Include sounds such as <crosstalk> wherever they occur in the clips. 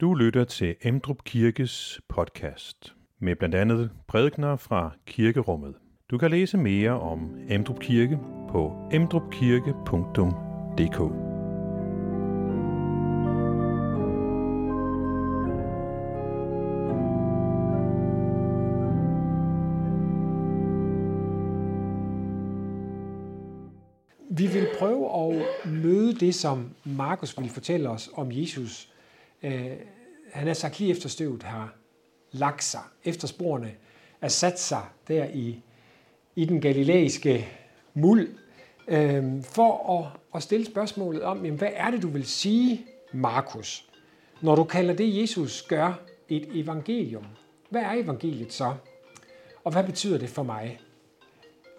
Du lytter til Emdrup Kirkes podcast med blandt andet prædikner fra kirkerummet. Du kan læse mere om Emdrup Kirke på emdrupkirke.dk. Vi vil prøve at møde det, som Markus vil fortælle os om Jesus. Øh, han er sagt lige efter støvet har lagt sig, efter sporene er sat sig der i, i den galilæiske muld, øh, for at, at stille spørgsmålet om, jamen, hvad er det, du vil sige, Markus, når du kalder det, Jesus gør, et evangelium? Hvad er evangeliet så? Og hvad betyder det for mig?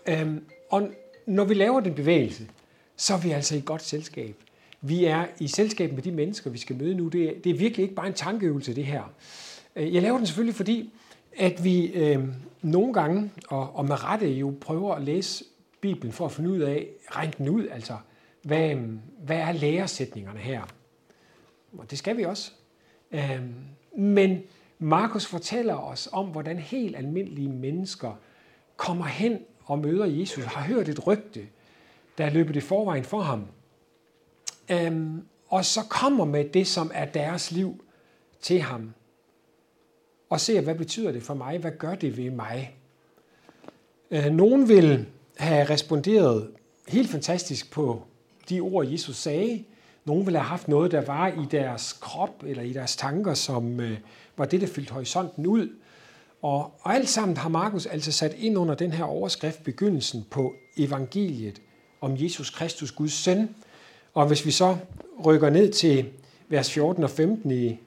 Øhm, og når vi laver den bevægelse, så er vi altså i godt selskab. Vi er i selskab med de mennesker, vi skal møde nu. Det er, det er virkelig ikke bare en tankeøvelse, det her. Øh, jeg laver den selvfølgelig, fordi at vi øh, nogle gange, og, og med rette jo prøver at læse Bibelen for at finde ud af, regne den ud, altså, hvad, hvad er læresætningerne her? Og det skal vi også. Øh, men Markus fortæller os om, hvordan helt almindelige mennesker kommer hen og møder Jesus, har hørt et rygte, der er løbet i forvejen for ham. Øhm, og så kommer med det, som er deres liv til ham. Og ser, hvad betyder det for mig? Hvad gør det ved mig? Øh, nogen vil have responderet helt fantastisk på de ord, Jesus sagde. Nogen vil have haft noget, der var i deres krop eller i deres tanker, som øh, var det, der fyldte horisonten ud. Og, og alt sammen har Markus altså sat ind under den her overskrift, begyndelsen på evangeliet om Jesus Kristus, Guds søn. Og hvis vi så rykker ned til vers 14 og 15 i,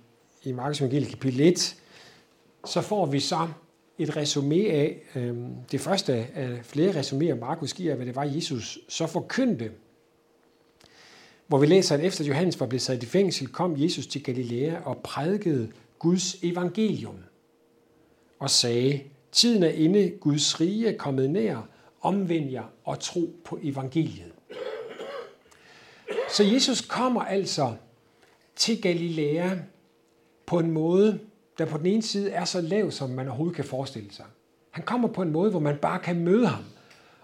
i Markus evangeliet kapitel 1, så får vi så et resume af, øh, det første af flere resuméer, Markus giver, hvad det var, Jesus så forkyndte. Hvor vi læser, at efter Johannes var blevet sat i fængsel, kom Jesus til Galilea og prædikede Guds evangelium og sagde, tiden er inde, Guds rige er kommet nær, omvend jer og tro på evangeliet. Så Jesus kommer altså til Galilea på en måde, der på den ene side er så lav, som man overhovedet kan forestille sig. Han kommer på en måde, hvor man bare kan møde ham.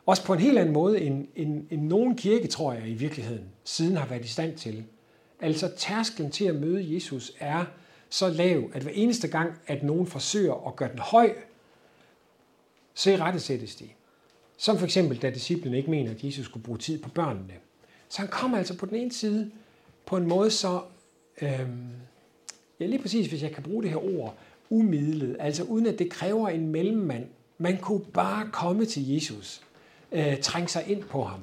Også på en helt anden måde, end, end, end nogen kirke, tror jeg i virkeligheden, siden har været i stand til. Altså tærsklen til at møde Jesus er så lav, at hver eneste gang, at nogen forsøger at gøre den høj, så i rette sættes de. Som for eksempel, da disciplene ikke mener, at Jesus skulle bruge tid på børnene. Så han kommer altså på den ene side på en måde så, øh, ja lige præcis, hvis jeg kan bruge det her ord, umidlet, altså uden at det kræver en mellemmand. Man kunne bare komme til Jesus, øh, trænge sig ind på ham.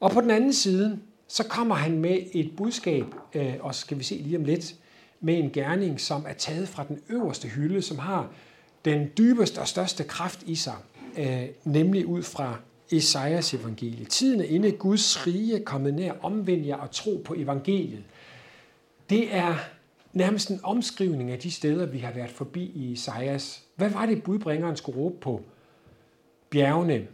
Og på den anden side, så kommer han med et budskab, øh, og skal vi se lige om lidt, med en gerning, som er taget fra den øverste hylde, som har den dybeste og største kraft i sig, øh, nemlig ud fra Esajas evangelie. Tiden er inde, Guds rige er kommet nær, omvend jer og tro på evangeliet. Det er nærmest en omskrivning af de steder, vi har været forbi i Esajas. Hvad var det, budbringeren skulle råbe på bjergene?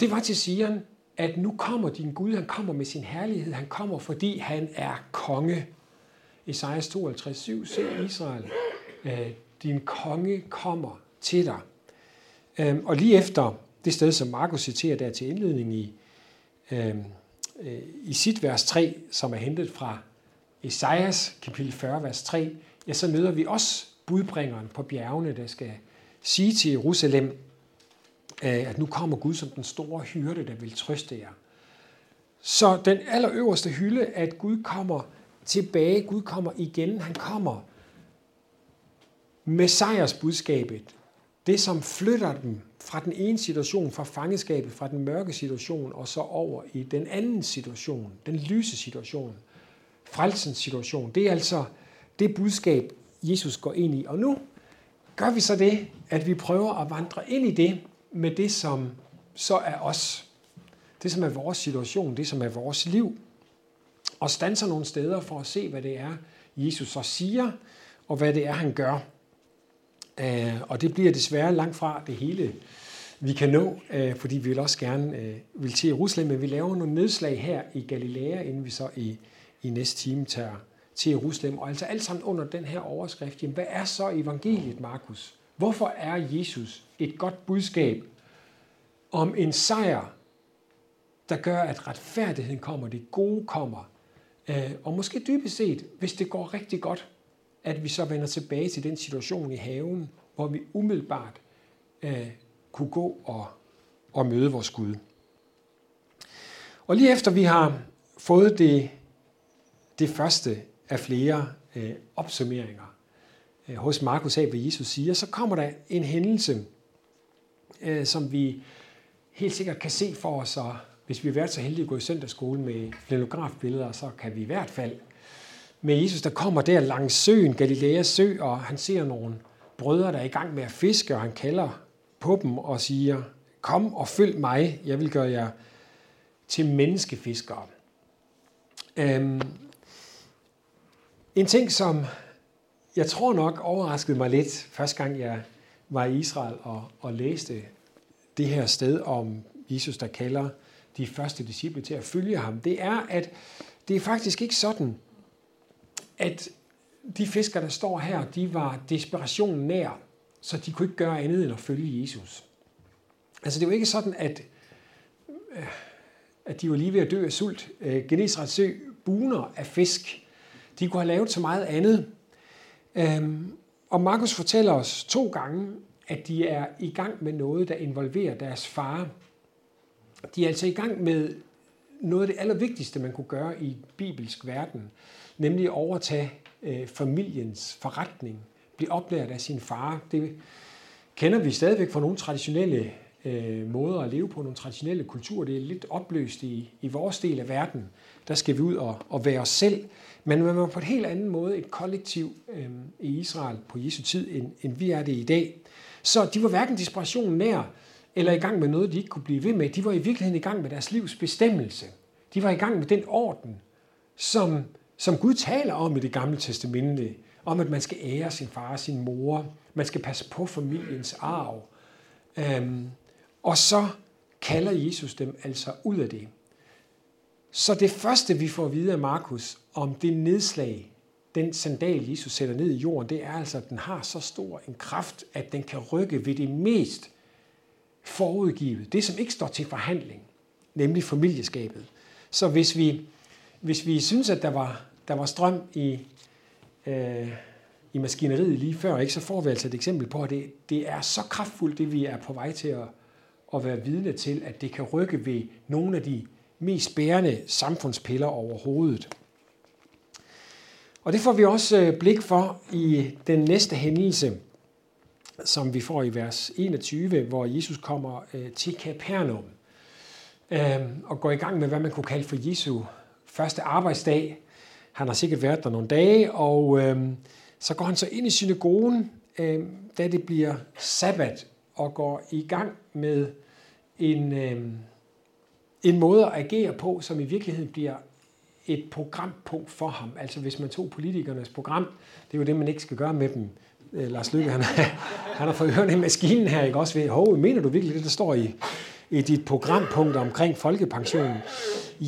Det var til Sion, at nu kommer din Gud, han kommer med sin herlighed, han kommer, fordi han er konge. Esajas 52, 7, se Israel, øh, din konge kommer til dig. Øhm, og lige efter det sted, som Markus citerer der til indledning i, øhm, øh, i sit vers 3, som er hentet fra Esajas kapitel 40, vers 3, ja, så møder vi også budbringeren på bjergene, der skal sige til Jerusalem, øh, at nu kommer Gud som den store hyrde, der vil trøste jer. Så den allerøverste hylde, at Gud kommer tilbage, Gud kommer igen, han kommer med sejrsbudskabet, det som flytter dem fra den ene situation, fra fangeskabet, fra den mørke situation, og så over i den anden situation, den lyse situation, frelsens situation. Det er altså det budskab, Jesus går ind i. Og nu gør vi så det, at vi prøver at vandre ind i det med det, som så er os. Det, som er vores situation, det, som er vores liv. Og stanser nogle steder for at se, hvad det er, Jesus så siger, og hvad det er, han gør. Øh, og det bliver desværre langt fra det hele, vi kan nå, øh, fordi vi vil også gerne øh, vil til Jerusalem, men vi laver nogle nedslag her i Galilea, inden vi så i, i næste time tager til Jerusalem, og altså alt sammen under den her overskrift. Jamen, hvad er så evangeliet, Markus? Hvorfor er Jesus et godt budskab om en sejr, der gør, at retfærdigheden kommer, det gode kommer, øh, og måske dybest set, hvis det går rigtig godt, at vi så vender tilbage til den situation i haven, hvor vi umiddelbart øh, kunne gå og, og møde vores Gud. Og lige efter vi har fået det, det første af flere øh, opsummeringer øh, hos Markus af, hvad Jesus siger, så kommer der en hændelse, øh, som vi helt sikkert kan se for os, og hvis vi har været så heldige at gå i søndagsskole med flenografbilleder, så kan vi i hvert fald med Jesus, der kommer der langs søen, Galileas sø, og han ser nogle brødre, der er i gang med at fiske, og han kalder på dem og siger, kom og følg mig, jeg vil gøre jer til menneskefiskere. Øhm, en ting, som jeg tror nok overraskede mig lidt, første gang jeg var i Israel og, og læste det her sted om Jesus, der kalder de første disciple til at følge ham, det er, at det er faktisk ikke sådan, at de fiskere, der står her, de var desperationen nær, så de kunne ikke gøre andet end at følge Jesus. Altså det var ikke sådan, at, øh, at de var lige ved at dø af sult. Øh, Genesaret Genesrets sø buner af fisk. De kunne have lavet så meget andet. Øhm, og Markus fortæller os to gange, at de er i gang med noget, der involverer deres far. De er altså i gang med noget af det allervigtigste, man kunne gøre i bibelsk verden, nemlig at overtage øh, familiens forretning, blive oplært af sin far. Det kender vi stadigvæk fra nogle traditionelle øh, måder at leve på, nogle traditionelle kulturer. Det er lidt opløst i, i vores del af verden. Der skal vi ud og, og være os selv. Men man var på en helt anden måde et kollektiv øh, i Israel på Jesu tid, end, end vi er det i dag. Så de var hverken desperationen nær, eller i gang med noget, de ikke kunne blive ved med. De var i virkeligheden i gang med deres livs bestemmelse. De var i gang med den orden, som, som Gud taler om i det gamle testamente. Om at man skal ære sin far og sin mor. Man skal passe på familiens arv. Øhm, og så kalder Jesus dem altså ud af det. Så det første, vi får at vide af Markus om det nedslag, den sandal, Jesus sætter ned i jorden, det er altså, at den har så stor en kraft, at den kan rykke ved det mest forudgivet, det som ikke står til forhandling, nemlig familieskabet. Så hvis vi, hvis vi synes, at der var, der var strøm i, øh, i maskineriet lige før, ikke, så får vi altså et eksempel på, at det, det er så kraftfuldt, det vi er på vej til at, at være vidne til, at det kan rykke ved nogle af de mest bærende samfundspiller overhovedet. Og det får vi også øh, blik for i den næste hændelse, som vi får i vers 21, hvor Jesus kommer øh, til Capernaum øh, og går i gang med, hvad man kunne kalde for Jesu første arbejdsdag. Han har sikkert været der nogle dage, og øhm, så går han så ind i synagogen, øhm, da det bliver sabbat, og går i gang med en, øhm, en måde at agere på, som i virkeligheden bliver et programpunkt for ham. Altså hvis man tog politikernes program, det er jo det, man ikke skal gøre med dem. Øh, Lars Lykke, han, <laughs> han har fået ørerne i maskinen her, ikke også ved, hov, mener du virkelig det, der står i, i dit programpunkt omkring folkepensionen?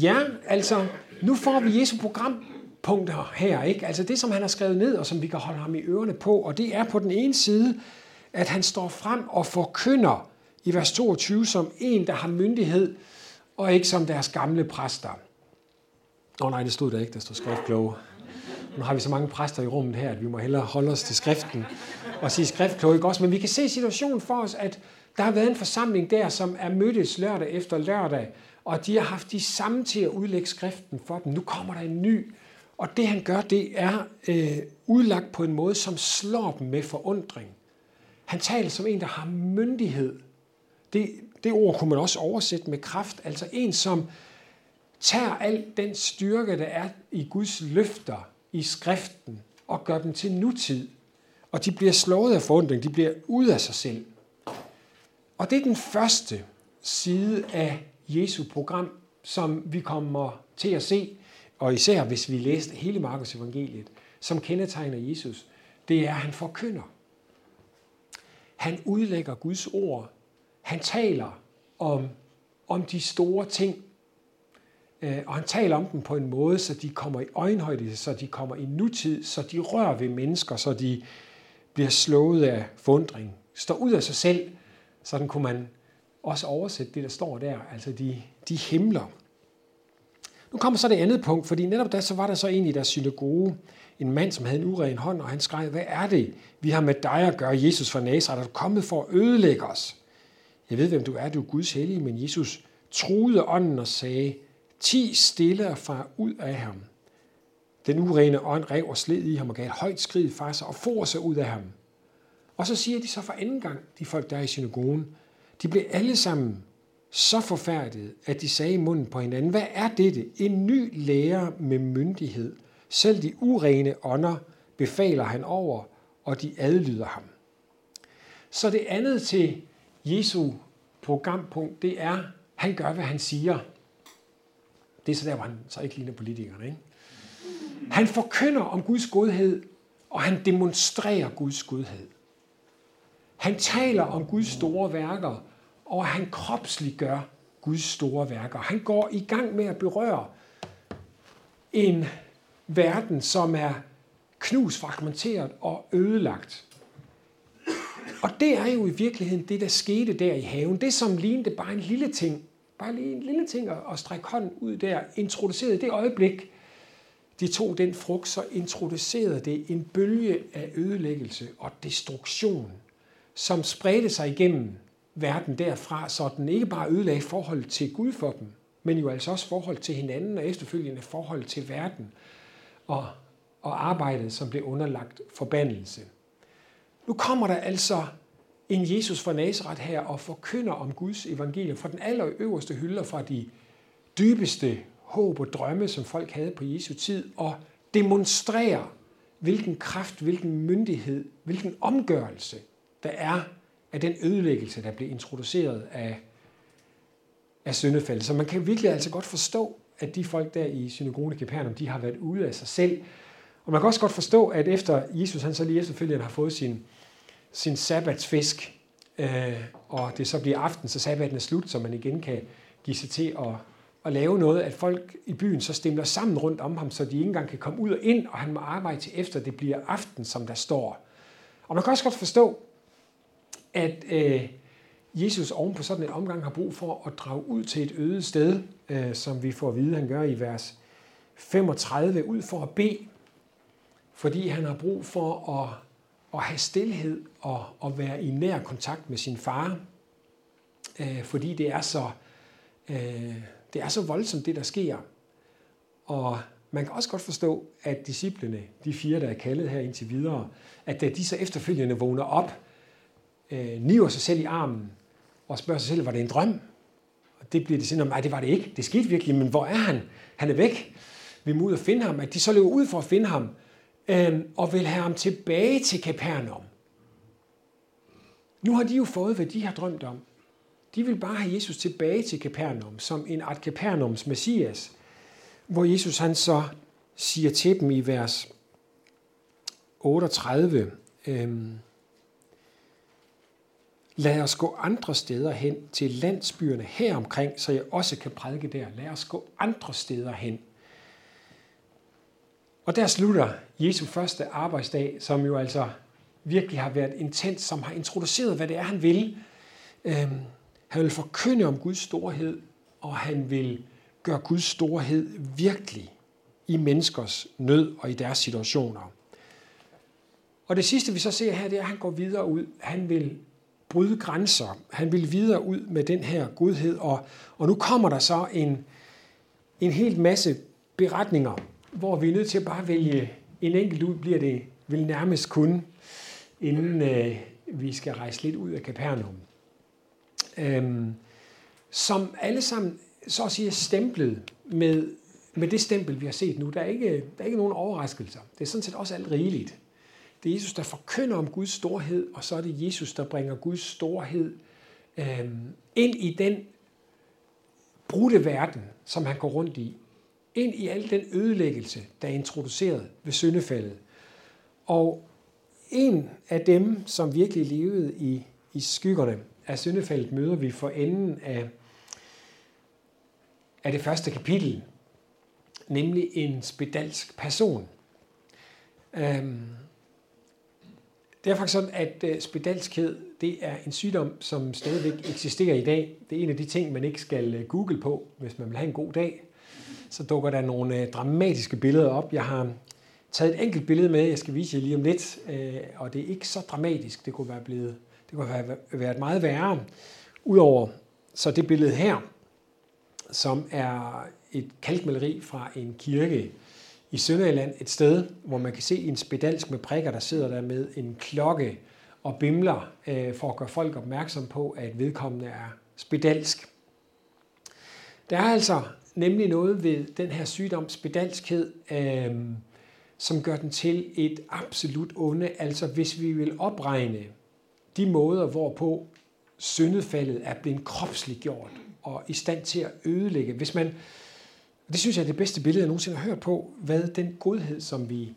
Ja, altså, nu får vi Jesu programpunkter her, ikke? Altså det, som han har skrevet ned, og som vi kan holde ham i ørerne på, og det er på den ene side, at han står frem og forkynder i vers 22 som en, der har myndighed, og ikke som deres gamle præster. Nå nej, det stod der ikke, der stod skriftkloge. Nu har vi så mange præster i rummet her, at vi må hellere holde os til skriften og sige skriftkloge, ikke også? Men vi kan se situationen for os, at der har været en forsamling der, som er mødtes lørdag efter lørdag, og de har haft de samme til at udlægge skriften for dem. Nu kommer der en ny, og det han gør, det er øh, udlagt på en måde, som slår dem med forundring. Han taler som en, der har myndighed. Det, det ord kunne man også oversætte med kraft, altså en, som tager al den styrke, der er i Guds løfter i skriften, og gør dem til nutid. Og de bliver slået af forundring, de bliver ud af sig selv. Og det er den første side af Jesu program, som vi kommer til at se, og især hvis vi læste hele Markus evangeliet, som kendetegner Jesus, det er, at han forkynder. Han udlægger Guds ord. Han taler om, om de store ting, øh, og han taler om dem på en måde, så de kommer i øjenhøjde, så de kommer i nutid, så de rører ved mennesker, så de bliver slået af forundring. står ud af sig selv. Sådan kunne man også oversætte det, der står der, altså de, de himler. Nu kommer så det andet punkt, fordi netop da så var der så en i deres synagoge, en mand, som havde en uren hånd, og han skreg, hvad er det, vi har med dig at gøre, Jesus fra Nazareth, er du kommet for at ødelægge os? Jeg ved, hvem du er, du er Guds hellige, men Jesus truede ånden og sagde, ti stille og far ud af ham. Den urene ånd rev og sled i ham og gav et højt skrid fra sig og for sig ud af ham. Og så siger de så for anden gang, de folk, der er i synagogen, de blev alle sammen så forfærdede, at de sagde i munden på hinanden, hvad er dette? En ny lærer med myndighed. Selv de urene ånder befaler han over, og de adlyder ham. Så det andet til Jesu programpunkt, det er, han gør, hvad han siger. Det er så der, hvor han så ikke ligner politikerne. Ikke? Han forkynder om Guds godhed, og han demonstrerer Guds godhed. Han taler om Guds store værker, og han kropsliggør Guds store værker. Han går i gang med at berøre en verden, som er knus, fragmenteret og ødelagt. Og det er jo i virkeligheden det, der skete der i haven. Det, som lignede bare en lille ting, bare lige en lille ting at, at strække hånden ud der, introducerede det øjeblik, de tog den frugt, så introducerede det en bølge af ødelæggelse og destruktion, som spredte sig igennem verden derfra, så den ikke bare ødelagde forhold til Gud for dem, men jo altså også forhold til hinanden og efterfølgende forhold til verden og, og arbejdet, som blev underlagt forbandelse. Nu kommer der altså en Jesus fra Nazareth her og forkynder om Guds evangelium fra den allerøverste hylder, fra de dybeste håb og drømme, som folk havde på Jesu tid, og demonstrerer, hvilken kraft, hvilken myndighed, hvilken omgørelse der er af den ødelæggelse, der blev introduceret af, af syndefaldet. Så man kan virkelig altså godt forstå, at de folk der i synagogen i Capernaum, de har været ude af sig selv. Og man kan også godt forstå, at efter Jesus han så lige efterfølgende har fået sin, sin sabbatsfisk, øh, og det så bliver aften, så sabbaten er slut, så man igen kan give sig til at, at lave noget, at folk i byen så stemler sammen rundt om ham, så de ikke engang kan komme ud og ind, og han må arbejde til efter det bliver aften, som der står. Og man kan også godt forstå, at øh, Jesus oven på sådan en omgang har brug for at drage ud til et øde sted, øh, som vi får at vide, han gør i vers 35, ud for at bede, fordi han har brug for at, at have stillhed og at være i nær kontakt med sin far, øh, fordi det er så øh, det er så voldsomt, det der sker. Og man kan også godt forstå, at disciplene, de fire, der er kaldet her indtil videre, at da de så efterfølgende vågner op, øh, niver sig selv i armen og spørger sig selv, var det en drøm? Og det bliver det sådan, nej, det var det ikke. Det skete virkelig, men hvor er han? Han er væk. Vi må ud og finde ham. At de så løber ud for at finde ham øh, og vil have ham tilbage til Kapernaum. Nu har de jo fået, hvad de har drømt om. De vil bare have Jesus tilbage til Kapernaum, som en art Kapernaums messias, hvor Jesus han så siger til dem i vers 38, øhm, Lad os gå andre steder hen til landsbyerne her omkring, så jeg også kan prædike der. Lad os gå andre steder hen. Og der slutter Jesu første arbejdsdag, som jo altså virkelig har været intens, som har introduceret, hvad det er, han vil. Øhm, han vil forkynde om Guds storhed, og han vil gøre Guds storhed virkelig i menneskers nød og i deres situationer. Og det sidste, vi så ser her, det er, at han går videre ud. Han vil bryde grænser. Han vil videre ud med den her godhed, og, og nu kommer der så en, en helt masse beretninger, hvor vi er nødt til at bare vælge en enkelt ud, bliver det vil nærmest kun, inden øh, vi skal rejse lidt ud af Capernaum. Øhm, som alle sammen så at sige er stemplet med, med det stempel, vi har set nu. Der er, ikke, der er ikke nogen overraskelser. Det er sådan set også alt rigeligt. Det er Jesus, der forkynder om Guds storhed, og så er det Jesus, der bringer Guds storhed øh, ind i den brudte verden, som han går rundt i. Ind i al den ødelæggelse, der er introduceret ved syndefaldet. Og en af dem, som virkelig levede i, i skyggerne af syndefaldet, møder vi for enden af, af det første kapitel nemlig en spedalsk person. Øhm, det er faktisk sådan, at øh, spedalskhed det er en sygdom, som stadigvæk eksisterer i dag. Det er en af de ting, man ikke skal øh, google på, hvis man vil have en god dag. Så dukker der nogle øh, dramatiske billeder op. Jeg har taget et enkelt billede med, jeg skal vise jer lige om lidt, og det er ikke så dramatisk. Det kunne være blevet, det kunne have været meget værre. Udover så det billede her, som er et kalkmaleri fra en kirke i Sønderjylland, et sted, hvor man kan se en spedalsk med prikker, der sidder der med en klokke og bimler øh, for at gøre folk opmærksom på, at vedkommende er spedalsk. Der er altså nemlig noget ved den her sygdom, spedalskhed, øh, som gør den til et absolut onde. Altså hvis vi vil opregne de måder, hvorpå syndefaldet er blevet kropsliggjort og i stand til at ødelægge. Hvis man, det synes jeg er det bedste billede, jeg nogensinde har hørt på, hvad den godhed, som vi,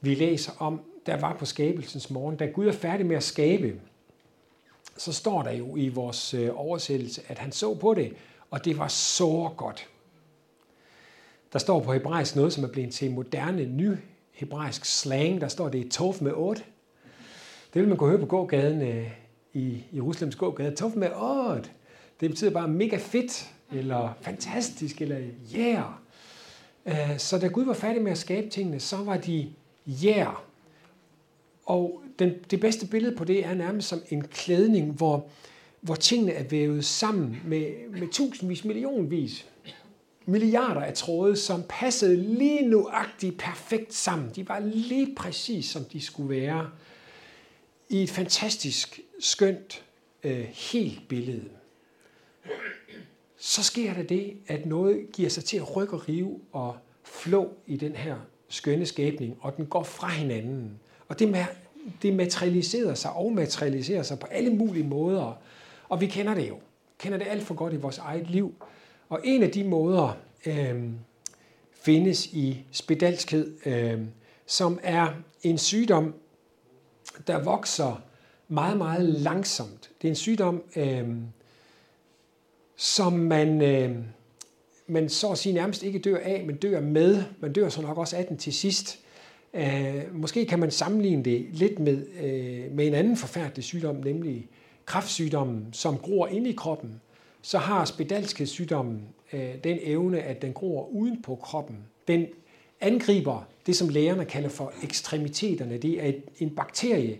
vi læser om, der var på skabelsens morgen. Da Gud er færdig med at skabe, så står der jo i vores øh, oversættelse, at han så på det, og det var så godt. Der står på hebraisk noget, som er blevet til moderne, ny hebraisk slang. Der står det i med 8. Det vil man kunne høre på gågaden øh, i Jerusalems gågade. Tof med 8. Det betyder bare mega fedt, eller fantastisk, eller yeah. Øh, så da Gud var færdig med at skabe tingene, så var de yeah. Og den, det bedste billede på det er nærmest som en klædning, hvor, hvor tingene er vævet sammen med, med tusindvis, millionvis, milliarder af tråde, som passede lige nuagtigt perfekt sammen. De var lige præcis, som de skulle være. I et fantastisk, skønt, øh, helt billede så sker der det, at noget giver sig til at rykke og rive og flå i den her skønne skabning, og den går fra hinanden. Og det, det materialiserer sig og materialiserer sig på alle mulige måder. Og vi kender det jo. kender det alt for godt i vores eget liv. Og en af de måder øh, findes i spedalskhed, øh, som er en sygdom, der vokser meget, meget langsomt. Det er en sygdom, øh, som man, øh, man så at sige nærmest ikke dør af, men dør med. Man dør så nok også af den til sidst. Øh, måske kan man sammenligne det lidt med, øh, med en anden forfærdelig sygdom, nemlig kræftsygdommen, som gror ind i kroppen. Så har spedalskhedssygdommen øh, den evne, at den gror uden på kroppen. Den angriber det, som lægerne kalder for ekstremiteterne. Det er et, en bakterie,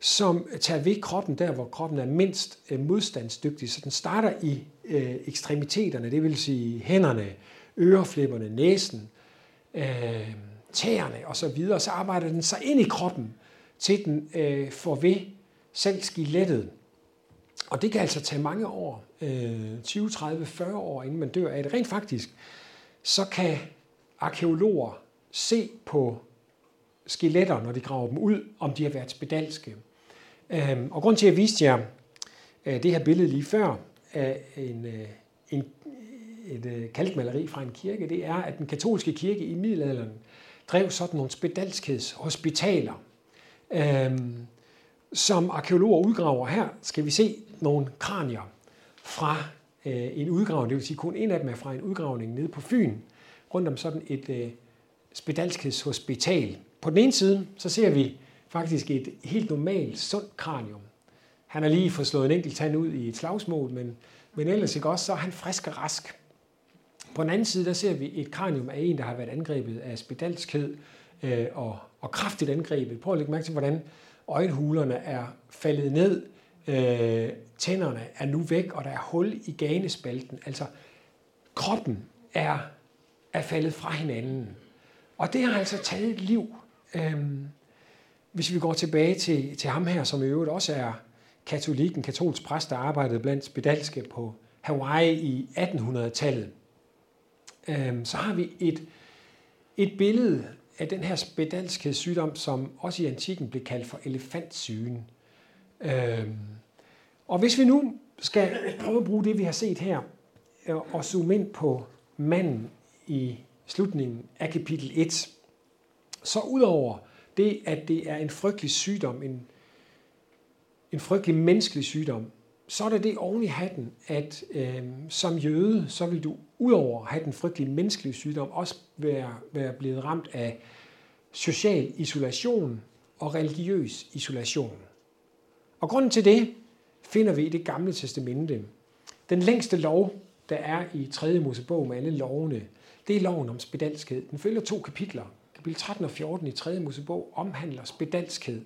som tager ved kroppen der, hvor kroppen er mindst øh, modstandsdygtig. Så den starter i øh, ekstremiteterne, det vil sige hænderne, øreflipperne, næsen, øh, tæerne osv. Så, så arbejder den sig ind i kroppen, til den øh, får ved selv skelettet. Og det kan altså tage mange år, øh, 20, 30, 40 år, inden man dør af det. Rent faktisk, så kan arkeologer se på skeletter, når de graver dem ud, om de har været spedalske. Øh, og grund til, at jeg viste jer øh, det her billede lige før af en, øh, en, et øh, kalkmaleri fra en kirke, det er, at den katolske kirke i middelalderen drev sådan nogle spedalskedshospitaler, øhm, som arkeologer udgraver. Her skal vi se nogle kranier fra øh, en udgravning, det vil sige kun en af dem er fra en udgravning nede på Fyn, rundt om sådan et spedalskedshospital. På den ene side, så ser vi faktisk et helt normalt, sundt kranium. Han har lige fået slået en enkelt tand ud i et slagsmål, men, men ellers ikke også, så er han frisk og rask. På den anden side, der ser vi et kranium af en, der har været angrebet af spedalskhed øh, og, og kraftigt angrebet. Prøv at lægge mærke til, hvordan øjenhulerne er faldet ned, øh, tænderne er nu væk, og der er hul i ganespalten. Altså, kroppen er, er faldet fra hinanden. Og det har altså taget et liv. Øh, hvis vi går tilbage til, til ham her, som i øvrigt også er katolik, en katolsk præst, der arbejdede blandt spedalske på Hawaii i 1800-tallet, øhm, så har vi et, et billede af den her spedalske sygdom, som også i antikken blev kaldt for elefantsygen. Øhm, og hvis vi nu skal prøve at bruge det, vi har set her, øh, og zoome ind på manden i slutningen af kapitel 1, så udover det, at det er en frygtelig sygdom, en, en frygtelig menneskelig sygdom, så er det det oven i hatten, at øh, som jøde, så vil du udover at have den frygtelige menneskelige sygdom, også være, være blevet ramt af social isolation og religiøs isolation. Og grunden til det finder vi i det gamle testamente. Den længste lov, der er i 3. Mosebog med alle lovene, det er loven om spedalskhed. Den følger to kapitler. Kapitel 13 og 14 i 3. Mosebog omhandler spedalskhed.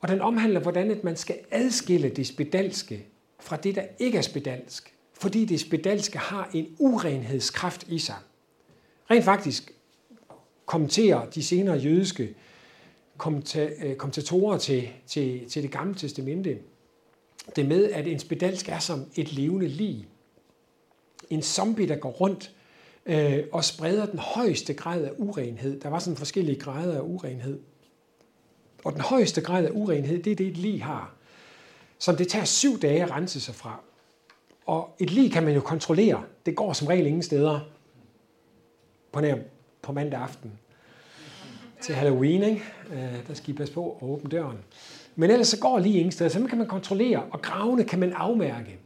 Og den omhandler, hvordan at man skal adskille det spedalske fra det, der ikke er spedalsk. Fordi det spedalske har en urenhedskraft i sig. Rent faktisk kommenterer de senere jødiske øh, kommentatorer til, til, til det gamle testamente det med, at en spedalsk er som et levende lig. En zombie, der går rundt øh, og spreder den højeste grad af urenhed. Der var sådan forskellige grader af urenhed. Og den højeste grad af urenhed, det er det, et lig har. Som det tager syv dage at rense sig fra. Og et lig kan man jo kontrollere. Det går som regel ingen steder på, nær, på mandag aften til Halloween. Ikke? Øh, der skal I passe på at åbne døren. Men ellers så går lige ingen steder. Så kan man kontrollere, og gravene kan man afmærke.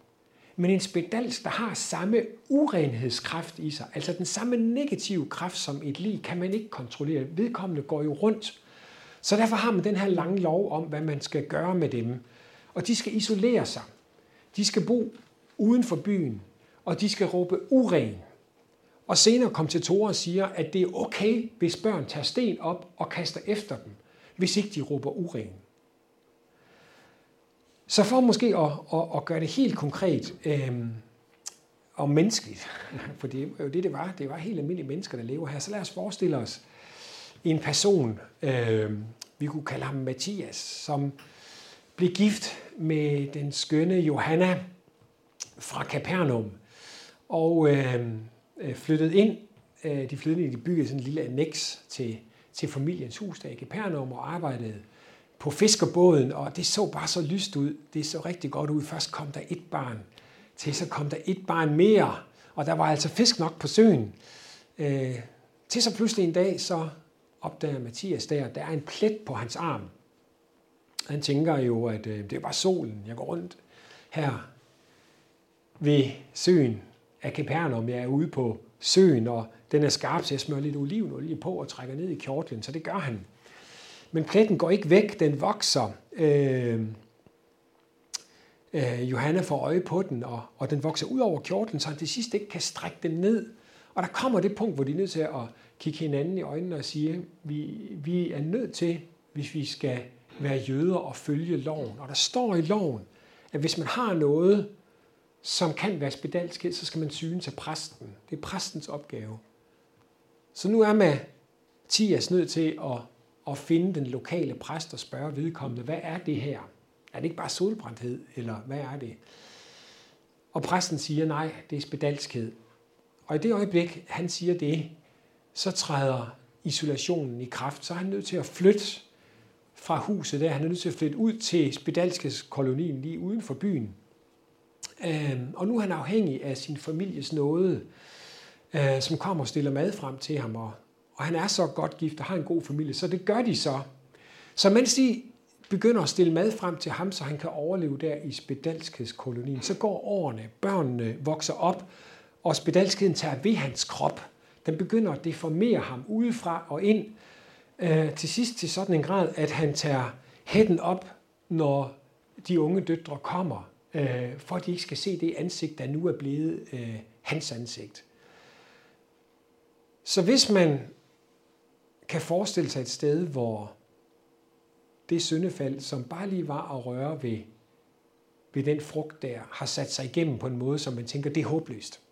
Men en spedals, der har samme urenhedskraft i sig, altså den samme negative kraft som et lig, kan man ikke kontrollere. Vedkommende går jo rundt. Så derfor har man den her lange lov om, hvad man skal gøre med dem. Og de skal isolere sig. De skal bo uden for byen, og de skal råbe uren. Og senere kom til Tore og siger, at det er okay, hvis børn tager sten op og kaster efter dem, hvis ikke de råber uren. Så for måske at, at, at gøre det helt konkret øh, og menneskeligt, <laughs> for det er jo det, det var. Det var helt almindelige mennesker, der lever her. Så lad os forestille os en person, øh, vi kunne kalde ham Mathias, som blev gift med den skønne Johanna fra Capernaum og øh, øh flyttede ind. Øh, de flyttede ind, de byggede sådan en lille annex til, til familiens hus der i Capernaum og arbejdede på fiskerbåden, og det så bare så lyst ud. Det så rigtig godt ud. Først kom der et barn, til så kom der et barn mere, og der var altså fisk nok på søen. Øh, til så pludselig en dag, så opdager Mathias der, at der er en plet på hans arm. Han tænker jo, at øh, det er bare solen, jeg går rundt her ved søen af Capernaum. Jeg er ude på søen, og den er skarp, så jeg smører lidt olivenolie på og trækker ned i kjortlen, så det gør han. Men pletten går ikke væk, den vokser. Øh, øh, Johanna får øje på den, og, og den vokser ud over kjortlen, så han til sidst ikke kan strække den ned. Og der kommer det punkt, hvor de er nødt til at kigge hinanden i øjnene og sige, vi, vi er nødt til, hvis vi skal være jøder og følge loven. Og der står i loven, at hvis man har noget, som kan være spedalsk, så skal man syne til præsten. Det er præstens opgave. Så nu er Mathias nødt til at at finde den lokale præst og spørge vedkommende, hvad er det her? Er det ikke bare solbrændthed, eller hvad er det? Og præsten siger, nej, det er spedalskhed. Og i det øjeblik, han siger det, så træder isolationen i kraft. Så er han nødt til at flytte fra huset der. Han er nødt til at flytte ud til spedalskeskolonien lige uden for byen. Øhm, og nu er han afhængig af sin families nåde, øh, som kommer og stiller mad frem til ham og han er så godt gift og har en god familie, så det gør de så. Så mens de begynder at stille mad frem til ham, så han kan overleve der i spedalskhedskolonien, så går årene, børnene vokser op, og spedalskheden tager ved hans krop. Den begynder at deformere ham udefra og ind, øh, til sidst til sådan en grad, at han tager hætten op, når de unge døtre kommer, øh, for at de ikke skal se det ansigt, der nu er blevet øh, hans ansigt. Så hvis man kan forestille sig et sted, hvor det syndefald, som bare lige var at røre ved, ved den frugt der, har sat sig igennem på en måde, som man tænker, det er håbløst.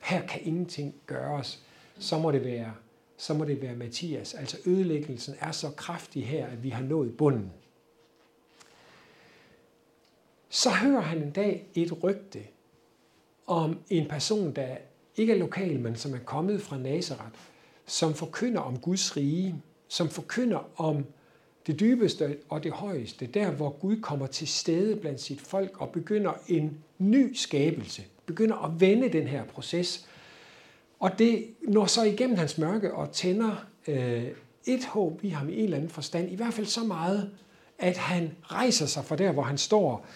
Her kan ingenting gøres. Så må det være, så må det være Mathias. Altså ødelæggelsen er så kraftig her, at vi har nået bunden. Så hører han en dag et rygte om en person, der ikke er lokal, men som er kommet fra Nazareth, som forkynder om Guds rige, som forkynder om det dybeste og det højeste, der hvor Gud kommer til stede blandt sit folk og begynder en ny skabelse, begynder at vende den her proces. Og det når så igennem hans mørke og tænder øh, et håb i ham i en eller anden forstand, i hvert fald så meget, at han rejser sig fra der, hvor han står,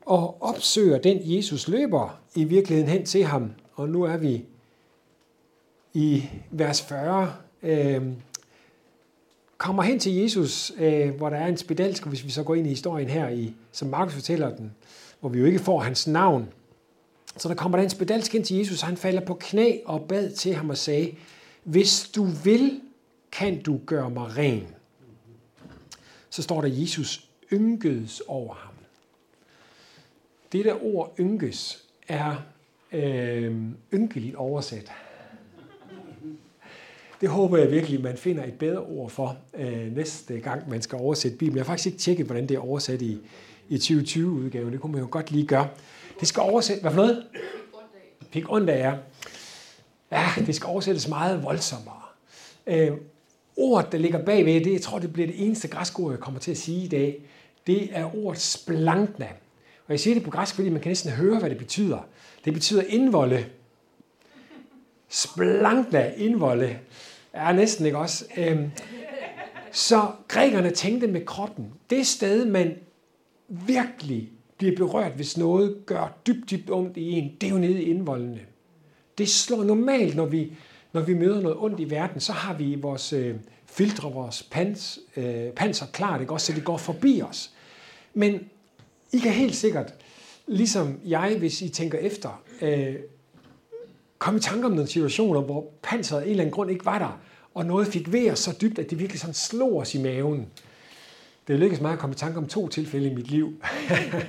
og opsøger den, Jesus løber i virkeligheden hen til ham. Og nu er vi i vers 40. Øh, kommer hen til Jesus, øh, hvor der er en spedalsk, hvis vi så går ind i historien her, i, som Markus fortæller den, hvor vi jo ikke får hans navn. Så der kommer der en spedalsk ind til Jesus, og han falder på knæ og bad til ham og sagde, hvis du vil, kan du gøre mig ren. Så står der, Jesus ynkedes over ham. Det der ord ynkes er øh, ynkeligt oversat. Det håber jeg virkelig, man finder et bedre ord for øh, næste gang, man skal oversætte Bibelen. Jeg har faktisk ikke tjekket, hvordan det er oversat i, i 2020-udgaven. Det kunne man jo godt lige gøre. Det skal oversættes... Hvad for noget? Pik ondt er. Ja, det skal oversættes meget voldsommere. Øh, ordet, der ligger bagved, det, jeg tror, det bliver det eneste græske ord, jeg kommer til at sige i dag. Det er ordet splankna. Og jeg siger det på græsk, fordi man kan næsten høre, hvad det betyder. Det betyder indvolde. Splankna, indvolde. Er næsten ikke også? Øhm, så grækerne tænkte med kroppen. Det sted, man virkelig bliver berørt, hvis noget gør dybt, dybt ondt i en, det er jo nede i indvoldene. Det slår normalt, når vi, når vi møder noget ondt i verden, så har vi vores øh, filtre, vores pans, øh, panser klart, ikke? Også, så det går forbi os. Men I kan helt sikkert, ligesom jeg, hvis I tænker efter, øh, komme i tanke om nogle situationer, hvor panseret af en eller anden grund ikke var der, og noget fik ved os så dybt, at det virkelig sådan slog os i maven. Det lykkedes mig at komme i tanke om to tilfælde i mit liv.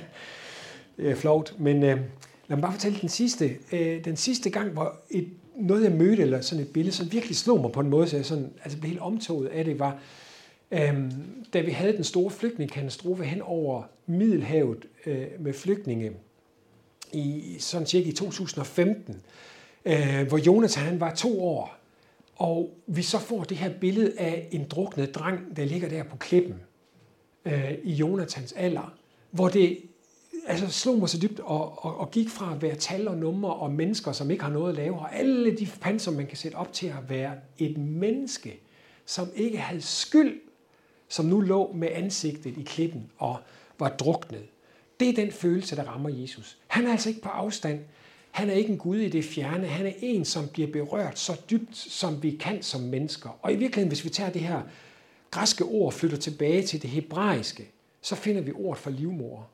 <laughs> det er flot, men øh, lad mig bare fortælle den sidste. Øh, den sidste gang, hvor et, noget jeg mødte, eller sådan et billede, som virkelig slog mig på en måde, så jeg sådan, altså blev helt omtoget af det, var, øh, da vi havde den store flygtningekatastrofe hen over Middelhavet øh, med flygtninge, i sådan cirka i 2015, øh, hvor Jonathan han var to år, og vi så får det her billede af en druknet dreng, der ligger der på klippen øh, i Jonathans alder, hvor det altså, slog mig så dybt og, og, og gik fra at være tal og numre og mennesker, som ikke har noget at lave, og alle de panser, man kan sætte op til at være et menneske, som ikke havde skyld, som nu lå med ansigtet i klippen og var druknet. Det er den følelse, der rammer Jesus. Han er altså ikke på afstand. Han er ikke en Gud i det fjerne. Han er en, som bliver berørt så dybt, som vi kan som mennesker. Og i virkeligheden, hvis vi tager det her græske ord flytter tilbage til det hebraiske, så finder vi ordet for livmor.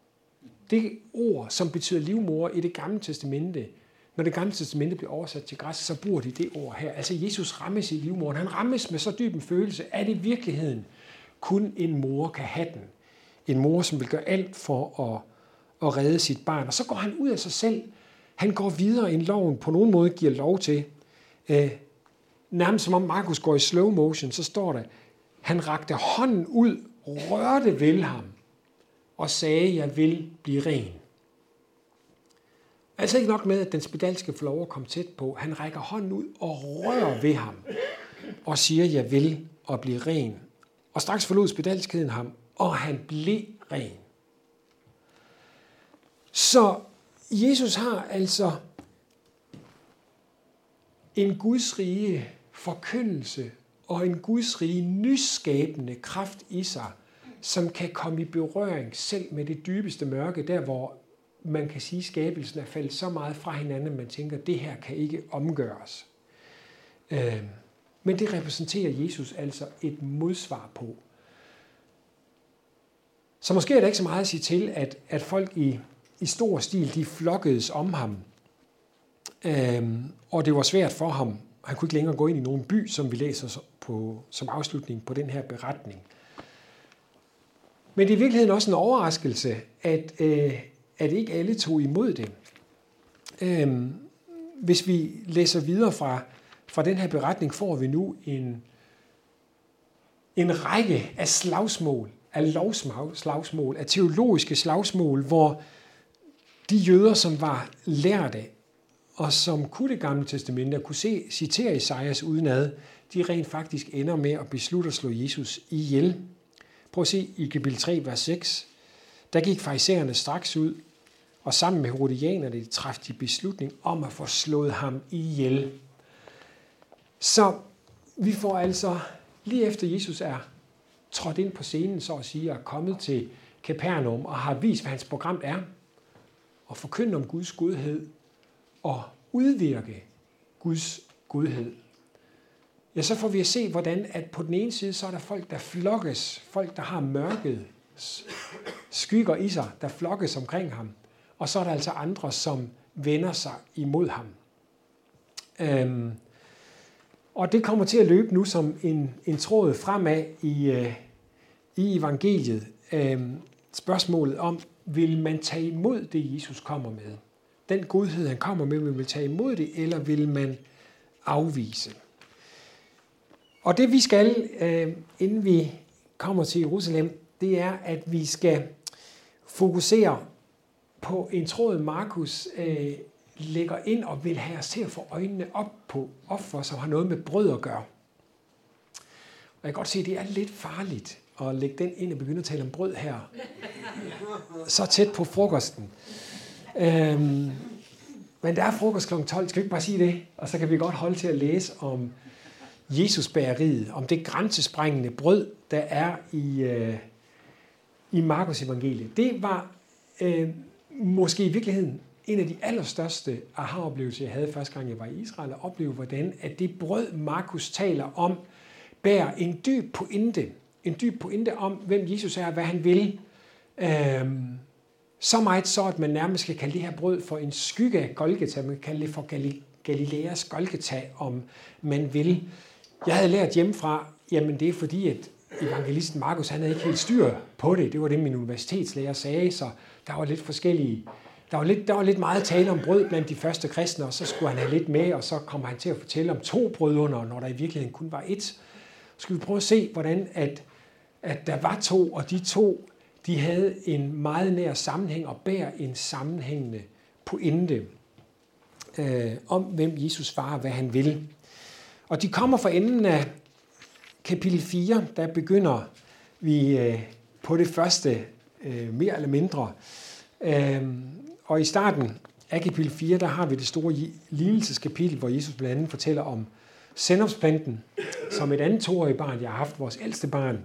Det ord, som betyder livmor i det gamle testamente, når det gamle testamente bliver oversat til græsk, så bruger de det ord her. Altså Jesus rammes i livmoren. Han rammes med så dyb en følelse, at i virkeligheden kun en mor kan have den. En mor, som vil gøre alt for at, at redde sit barn. Og så går han ud af sig selv. Han går videre, end loven på nogen måde giver lov til. Øh, nærmest som om Markus går i slow motion, så står der, han rakte hånden ud, rørte ved ham og sagde, jeg vil blive ren. Altså ikke nok med, at den spedalske får lov at komme tæt på. Han rækker hånden ud og rører ved ham og siger, jeg vil og blive ren. Og straks forlod spedalskheden ham, og han blev ren. Så Jesus har altså en Guds rige forkyndelse og en Guds rige nyskabende kraft i sig, som kan komme i berøring selv med det dybeste mørke, der hvor man kan sige, at skabelsen er faldet så meget fra hinanden, at man tænker, at det her kan ikke omgøres. Øhm, men det repræsenterer Jesus altså et modsvar på. Så måske er der ikke så meget at sige til, at, at folk i, i stor stil, de flokkedes om ham. Øhm, og det var svært for ham. Han kunne ikke længere gå ind i nogen by, som vi læser på, som afslutning på den her beretning. Men det er i virkeligheden også en overraskelse, at, øh, at ikke alle tog imod det. Øhm, hvis vi læser videre fra, fra den her beretning, får vi nu en, en række af slagsmål, af lovslagsmål, af teologiske slagsmål, hvor de jøder, som var lærte og som kunne det gamle testamente og kunne se, citere Isaias udenad, de rent faktisk ender med at beslutte at slå Jesus ihjel. Prøv at se i kapitel 3, vers 6. Der gik farisæerne straks ud, og sammen med herodianerne træffede de beslutning om at få slået ham ihjel. Så vi får altså, lige efter Jesus er trådt ind på scenen, så at sige, og er kommet til Capernaum og har vist, hvad hans program er, og forkyndt om Guds godhed og udvirke Guds godhed, ja, så får vi at se, hvordan at på den ene side, så er der folk, der flokkes, folk, der har mørket skygger i sig, der flokkes omkring ham, og så er der altså andre, som vender sig imod ham. Øhm, og det kommer til at løbe nu som en, en tråd fremad i, øh, i evangeliet. Øhm, spørgsmålet om, vil man tage imod det, Jesus kommer med? Den godhed, han kommer med, vil man tage imod det, eller vil man afvise? Og det vi skal, øh, inden vi kommer til Jerusalem, det er, at vi skal fokusere på en tråd, Markus øh, lægger ind og vil have os til at få øjnene op på offer, som har noget med brød at gøre. Og jeg kan godt se, at det er lidt farligt at lægge den ind og begynde at tale om brød her. Så tæt på frokosten. Øhm, men der er frokost kl. 12, skal vi ikke bare sige det? Og så kan vi godt holde til at læse om Jesusbæreriet, om det grænsesprængende brød, der er i, øh, i Markus evangeliet. Det var øh, måske i virkeligheden en af de allerstørste aha-oplevelser, jeg havde første gang, jeg var i Israel, at opleve, hvordan at det brød, Markus taler om, bærer en dyb pointe. En dyb pointe om, hvem Jesus er og hvad han vil. Øhm, så meget så, at man nærmest skal kalde det her brød for en skygge af Golgata. Man kan kalde det for Galileas Golgata, om man vil. Jeg havde lært hjemmefra, jamen det er fordi, at evangelisten Markus, han havde ikke helt styr på det. Det var det, min universitetslærer sagde, så der var lidt forskellige der var, lidt, der var lidt meget tale om brød blandt de første kristne, og så skulle han have lidt med, og så kommer han til at fortælle om to brødunder, når der i virkeligheden kun var et. Så skal vi prøve at se, hvordan at, at der var to, og de to, de havde en meget nær sammenhæng og bærer en sammenhængende pointe øh, om, hvem Jesus var og hvad han vil. Og de kommer fra enden af kapitel 4, der begynder vi øh, på det første, øh, mere eller mindre. Øh, og i starten af kapitel 4, der har vi det store lignelseskapitel, hvor Jesus blandt andet fortæller om sendopsplanten, som et andet toårigt barn, jeg har haft, vores ældste barn,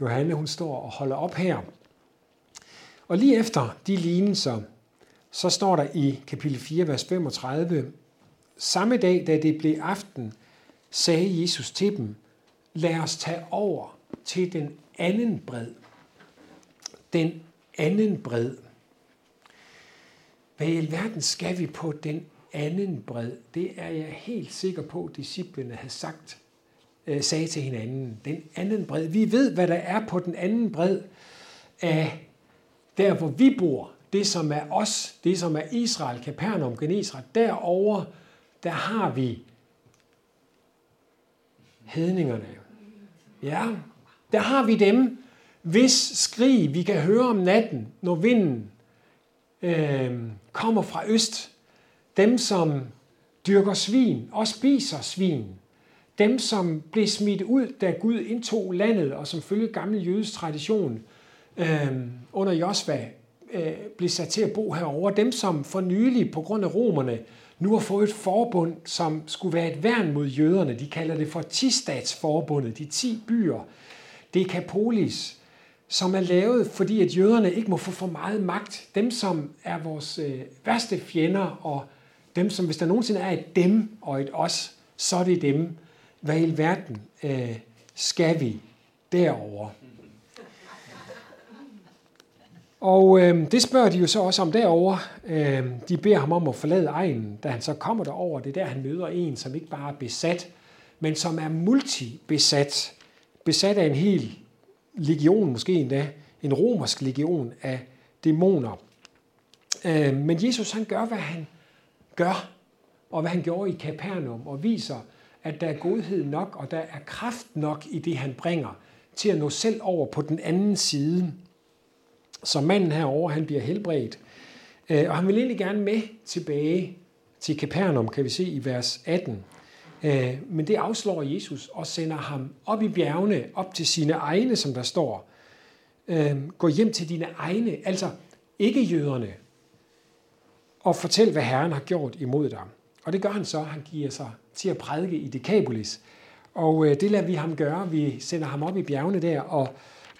Johanne, hun står og holder op her. Og lige efter de lignelser, så står der i kapitel 4, vers 35, Samme dag, da det blev aften, sagde Jesus til dem, lad os tage over til den anden bred. Den anden bred. Hvad i alverden skal vi på den anden bred? Det er jeg helt sikker på, at disciplene havde sagt, øh, sagde til hinanden. Den anden bred. Vi ved, hvad der er på den anden bred af der, hvor vi bor. Det, som er os, det, som er Israel, Capernaum, Genesaret, Derover der har vi hedningerne. Ja, der har vi dem, hvis skrig vi kan høre om natten, når vinden øh, kommer fra øst. Dem, som dyrker svin og spiser svin. Dem, som blev smidt ud, da Gud indtog landet, og som følge gammel jødisk tradition øh, under Josva øh, blev sat til at bo herover. Dem, som for nylig på grund af romerne nu har fået et forbund, som skulle være et værn mod jøderne. De kalder det for Tistatsforbundet, de ti byer. Dekapolis, som er lavet, fordi at jøderne ikke må få for meget magt. Dem, som er vores øh, værste fjender, og dem, som hvis der nogensinde er et dem og et os, så er det dem. Hvad i verden øh, skal vi derover? Og øh, det spørger de jo så også om derover. Øh, de beder ham om at forlade egen, da han så kommer derover. Det er der, han møder en, som ikke bare er besat, men som er multibesat. Besat af en hel legion, måske endda en romersk legion af dæmoner. Øh, men Jesus han gør, hvad han gør, og hvad han gjorde i Capernaum, og viser, at der er godhed nok, og der er kraft nok i det, han bringer, til at nå selv over på den anden side. Så manden herover han bliver helbredt. Øh, og han vil egentlig gerne med tilbage til Capernaum, kan vi se i vers 18. Øh, men det afslår Jesus og sender ham op i bjergene, op til sine egne, som der står. Øh, gå hjem til dine egne, altså ikke jøderne, og fortæl, hvad Herren har gjort imod dig. Og det gør han så. Han giver sig til at prædike i Decapolis. Og det lader vi ham gøre. Vi sender ham op i bjergene der og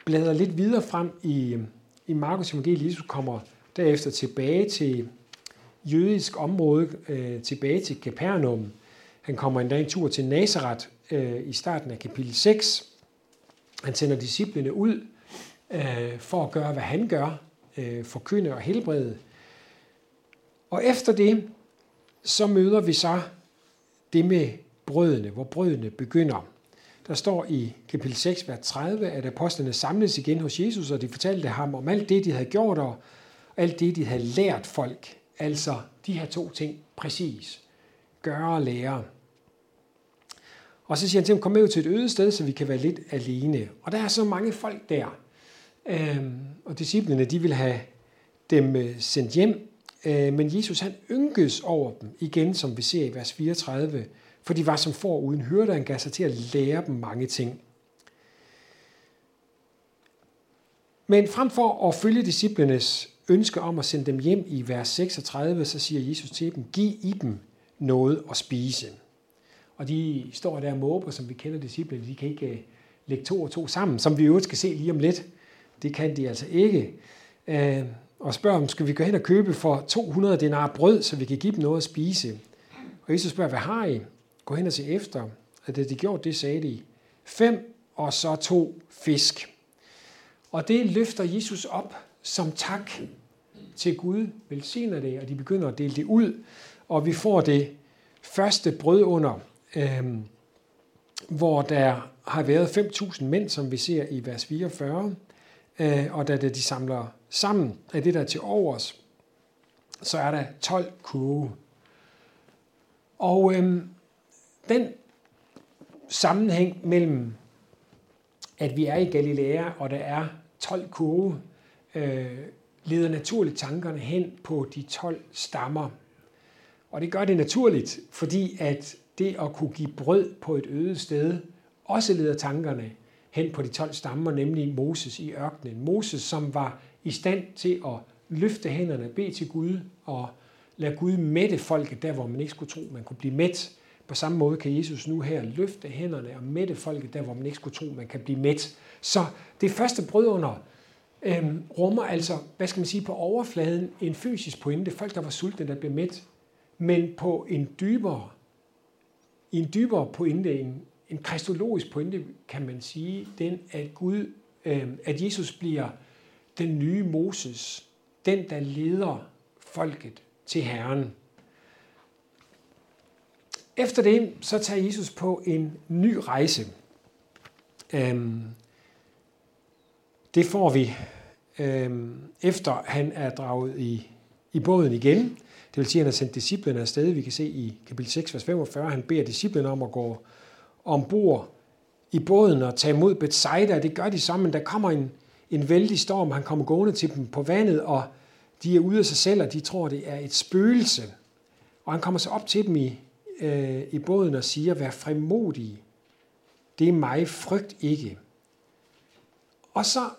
bladrer lidt videre frem i, i Markus evangeliet. Jesus kommer derefter tilbage til jødisk område øh, tilbage til Capernaum. Han kommer endda en tur til Nazareth øh, i starten af kapitel 6. Han sender disciplene ud øh, for at gøre, hvad han gør, øh, forkynde og helbrede. Og efter det, så møder vi så det med brødene, hvor brødene begynder. Der står i kapitel 6, vers 30, at apostlene samledes igen hos Jesus, og de fortalte ham om alt det, de havde gjort, og alt det, de havde lært folk. Altså de her to ting præcis. Gøre og lære. Og så siger han til dem, kom med ud til et øde sted, så vi kan være lidt alene. Og der er så mange folk der. Øhm, og disciplene, de vil have dem øh, sendt hjem. Øh, men Jesus, han ynkes over dem, igen som vi ser i vers 34, for de var som får uden hørte, han gav sig til at lære dem mange ting. Men frem for at følge disciplenes ønske om at sende dem hjem i vers 36, så siger Jesus til dem, giv i dem noget at spise. Og de står der og måber, som vi kender disciplene, de kan ikke øh, lægge to og to sammen, som vi jo skal se lige om lidt. Det kan de altså ikke. Øh, og spørger dem, skal vi gå hen og købe for 200 denar brød, så vi kan give dem noget at spise? Og Jesus spørger, hvad har I? Gå hen og se efter. Og da de gjorde det, sagde de, fem og så to fisk. Og det løfter Jesus op som tak til Gud, velsigner det, og de begynder at dele det ud, og vi får det første brød under, øhm, hvor der har været 5.000 mænd, som vi ser i vers 44, øh, og da det, de samler sammen af det, der er til overs, så er der 12 kurve. Og øhm, den sammenhæng mellem, at vi er i Galilea, og der er 12 kurve, øh, leder naturligt tankerne hen på de 12 stammer. Og det gør det naturligt, fordi at det at kunne give brød på et øde sted, også leder tankerne hen på de 12 stammer, nemlig Moses i ørkenen. Moses, som var i stand til at løfte hænderne, bede til Gud og lade Gud mætte folket der, hvor man ikke skulle tro, man kunne blive mæt. På samme måde kan Jesus nu her løfte hænderne og mætte folket der, hvor man ikke skulle tro, man kan blive mæt. Så det første brødunder øhm, rummer altså, hvad skal man sige, på overfladen en fysisk pointe. Folk, der var sultne, der blev mæt. Men på en dybere, i en dybere pointe, en, en kristologisk pointe, kan man sige, den at Gud, øhm, at Jesus bliver den nye Moses, den der leder folket til Herren. Efter det, så tager Jesus på en ny rejse. Øhm, det får vi, øhm, efter han er draget i, i båden igen. Det vil sige, at han har sendt disciplene afsted. Vi kan se i kapitel 6, vers 45, han beder disciplene om at gå ombord i båden og tage imod Bethsaida. Det gør de sammen. Der kommer en, en vældig storm. Han kommer gående til dem på vandet, og de er ude af sig selv, og de tror, det er et spøgelse. Og han kommer så op til dem i, øh, i båden og siger, vær frimodige. Det er mig, frygt ikke. Og så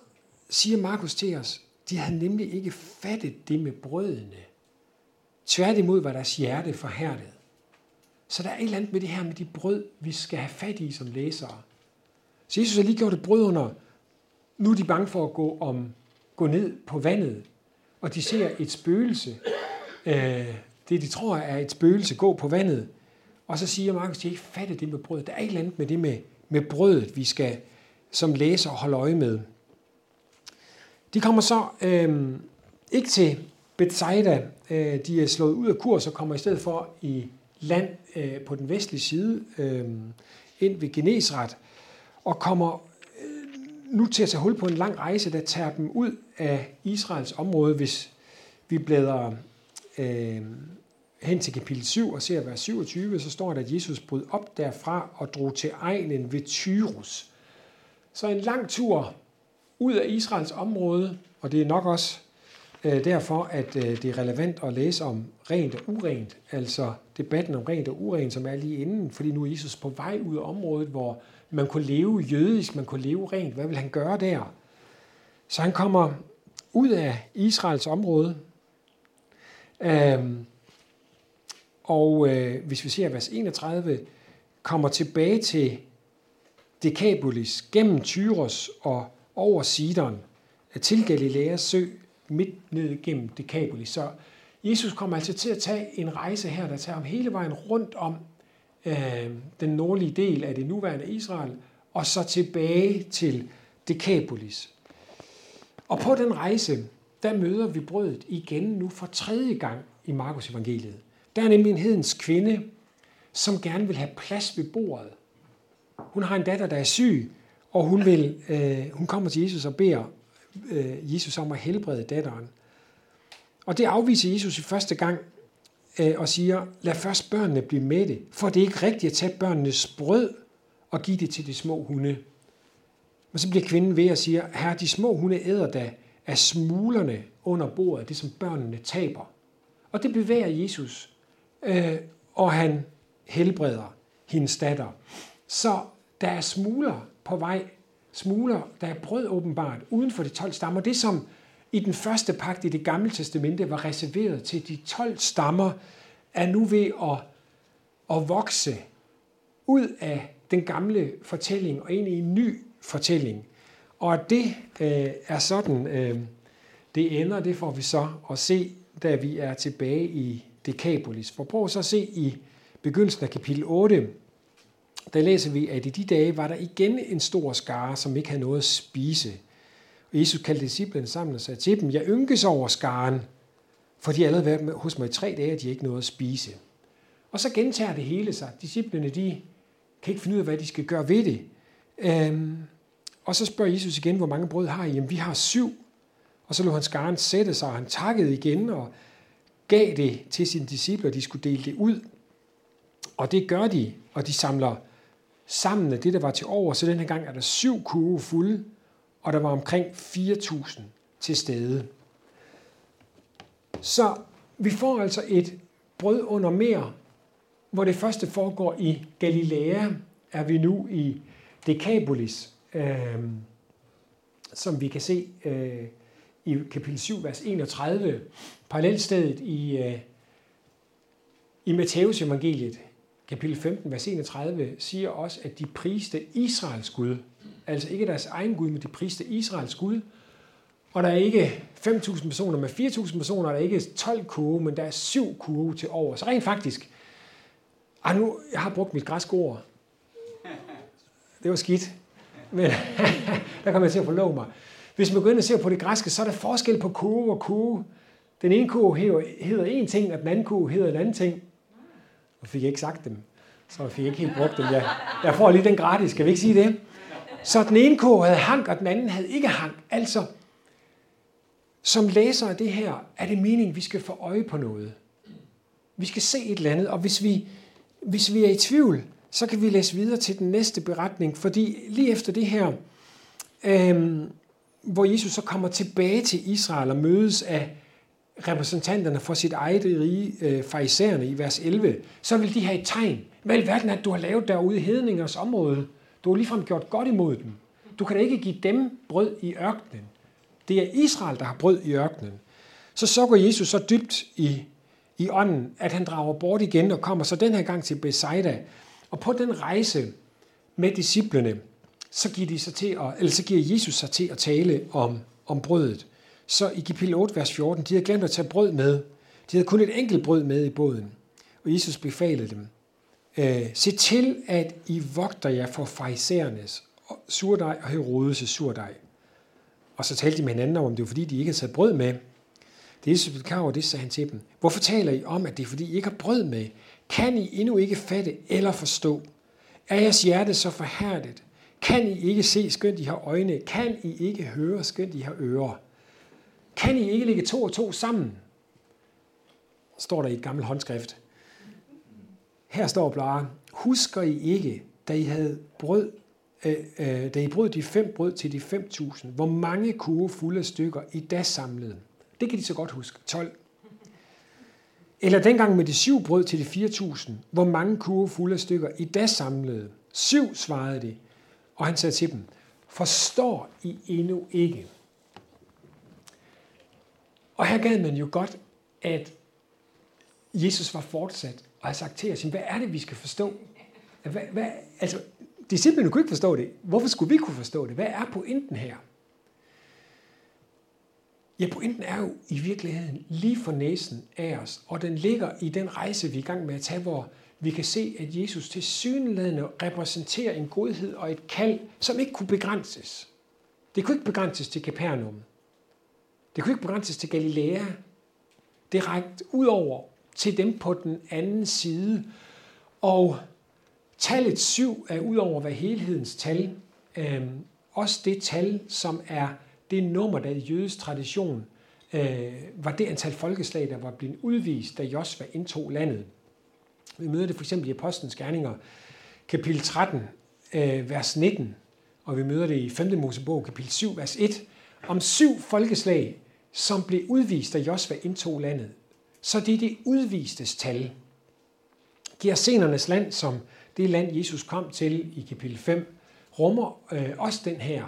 siger Markus til os, de havde nemlig ikke fattet det med brødene. Tværtimod var deres hjerte forhærdet. Så der er et eller andet med det her med de brød, vi skal have fat i som læsere. Så Jesus har lige gjort et brød under. Nu er de bange for at gå, om, gå ned på vandet, og de ser et spøgelse. Øh, det de tror er et spøgelse, gå på vandet. Og så siger Markus, at de ikke fattet det med brød. Der er et eller andet med det med, med brødet, vi skal som læser holde øje med. De kommer så øh, ikke til Bethsaida. Øh, de er slået ud af kurs og kommer i stedet for i land øh, på den vestlige side øh, ind ved Genesret og kommer øh, nu til at tage hul på en lang rejse, der tager dem ud af Israels område, hvis vi bladrer øh, hen til kapitel 7 og ser vers 27, så står der, at Jesus brød op derfra og drog til egnen ved Tyrus. Så en lang tur ud af Israels område, og det er nok også øh, derfor, at øh, det er relevant at læse om rent og urent, altså debatten om rent og urent, som er lige inden, fordi nu er Jesus på vej ud af området, hvor man kunne leve jødisk, man kunne leve rent. Hvad vil han gøre der? Så han kommer ud af Israels område, øh, og øh, hvis vi ser vers 31, kommer tilbage til Decapolis gennem Tyros og over Sidon til Galileas sø midt ned gennem Decapolis. Så Jesus kommer altså til at tage en rejse her, der tager ham hele vejen rundt om øh, den nordlige del af det nuværende Israel, og så tilbage til Decapolis. Og på den rejse, der møder vi brødet igen nu for tredje gang i Markus evangeliet. Der er nemlig en hedens kvinde, som gerne vil have plads ved bordet. Hun har en datter, der er syg, og hun, vil, øh, hun kommer til Jesus og beder øh, Jesus om at helbrede datteren. Og det afviser Jesus i første gang øh, og siger, lad først børnene blive med det, for det er ikke rigtigt at tage børnenes brød og give det til de små hunde. Men så bliver kvinden ved og siger, herre, de små hunde æder da af smulerne under bordet, det som børnene taber. Og det bevæger Jesus, øh, og han helbreder hendes datter. Så der er smuler på vej, smuler, der er brød åbenbart, uden for de 12 stammer. Det som i den første pagt i det gamle testamente var reserveret til de 12 stammer, er nu ved at, at vokse ud af den gamle fortælling og ind i en ny fortælling. Og det øh, er sådan, øh, det ender, det får vi så at se, da vi er tilbage i Decapolis. For prøv så at se i begyndelsen af kapitel 8, der læser vi, at i de dage var der igen en stor skare, som ikke havde noget at spise. Og Jesus kaldte disciplene sammen og sagde til dem, jeg ynkes over skaren, for de har allerede været hos mig i tre dage, og de har ikke noget at spise. Og så gentager det hele sig. Disciplene, de kan ikke finde ud af, hvad de skal gøre ved det. Øhm, og så spørger Jesus igen, hvor mange brød har I? Jamen, vi har syv. Og så lå han skaren sætte sig, og han takkede igen og gav det til sine disciple, og de skulle dele det ud. Og det gør de, og de samler sammen af det, der var til over. Så den her gang er der syv kurve fulde, og der var omkring 4.000 til stede. Så vi får altså et brød under mere, hvor det første foregår i Galilea, er vi nu i Decapolis, øh, som vi kan se øh, i kapitel 7, vers 31, parallelstedet i, øh, i Matteus evangeliet, kapitel 15, vers 31, siger også, at de priste Israels Gud, altså ikke deres egen Gud, men de priste Israels Gud, og der er ikke 5.000 personer men 4.000 personer, der er ikke 12 kurve, men der er 7 kurve til over. Så rent faktisk, ah, nu, jeg har brugt mit græske ord. Det var skidt. Men <laughs> der kommer jeg til at forlove mig. Hvis man går ind og ser på det græske, så er der forskel på kurve og kurve. Den ene ko hedder en ting, og den anden ko hedder en anden ting. Og fik jeg ikke sagt dem, så jeg fik ikke helt brugt dem. Jeg, jeg får lige den gratis, skal vi ikke sige det? Så den ene ko havde hank, og den anden havde ikke hank. Altså, som læser af det her, er det meningen, at vi skal få øje på noget. Vi skal se et eller andet, og hvis vi, hvis vi er i tvivl, så kan vi læse videre til den næste beretning, fordi lige efter det her, øhm, hvor Jesus så kommer tilbage til Israel og mødes af repræsentanterne for sit eget rige, øh, farisæerne i vers 11, så vil de have et tegn. Hvad i verden at du har lavet derude i hedningers område? Du har ligefrem gjort godt imod dem. Du kan da ikke give dem brød i ørkenen. Det er Israel, der har brød i ørkenen. Så så går Jesus så dybt i, i ånden, at han drager bort igen og kommer så den her gang til Bethsaida. Og på den rejse med disciplene, så giver, de sig til at, eller så giver Jesus sig til at tale om, om brødet. Så i kapitel 8, vers 14, de havde glemt at tage brød med. De havde kun et enkelt brød med i båden. Og Jesus befalede dem, øh, se til, at I vogter jer for fejserernes surdej og Herodes' surdej. Og så talte de med hinanden om, det var fordi, de ikke havde taget brød med. Det Jesus blev klar over det, sagde han til dem. Hvorfor taler I om, at det er fordi, I ikke har brød med? Kan I endnu ikke fatte eller forstå? Er jeres hjerte så forhærdet? Kan I ikke se, skønt I har øjne? Kan I ikke høre, skønt I har ører? Kan I ikke lægge to og to sammen? Står der i et gammelt håndskrift. Her står bare, husker I ikke, da I havde brød, øh, øh, da I brød de fem brød til de 5.000, hvor mange kurve fulde stykker I da samlede? Det kan de så godt huske. 12. Eller dengang med de syv brød til de 4.000, hvor mange kurve fulde stykker I da samlede? Syv, svarede de. Og han sagde til dem, forstår I endnu ikke? Og her gad man jo godt, at Jesus var fortsat og havde sagt til os, hvad er det, vi skal forstå? Hvad, hvad, altså, disciplene kunne ikke forstå det. Hvorfor skulle vi kunne forstå det? Hvad er pointen her? Ja, pointen er jo i virkeligheden lige for næsen af os, og den ligger i den rejse, vi er i gang med at tage, hvor vi kan se, at Jesus til synlædende repræsenterer en godhed og et kald, som ikke kunne begrænses. Det kunne ikke begrænses til Capernaum. Det kunne ikke begrænses til Galilea. Det rækte ud over til dem på den anden side. Og tallet 7 er ud over hvad helhedens tal. Øh, også det tal, som er det nummer, der i jødisk tradition øh, var det antal folkeslag, der var blevet udvist, da Josva indtog landet. Vi møder det for eksempel i Apostlenes Gerninger, kapitel 13, øh, vers 19, og vi møder det i 5. Mosebog, kapitel 7, vers 1, om syv folkeslag, som blev udvist, da Josva indtog landet. Så det er det udvistes tal. Gersenernes land, som det land, Jesus kom til i kapitel 5, rummer øh, også den her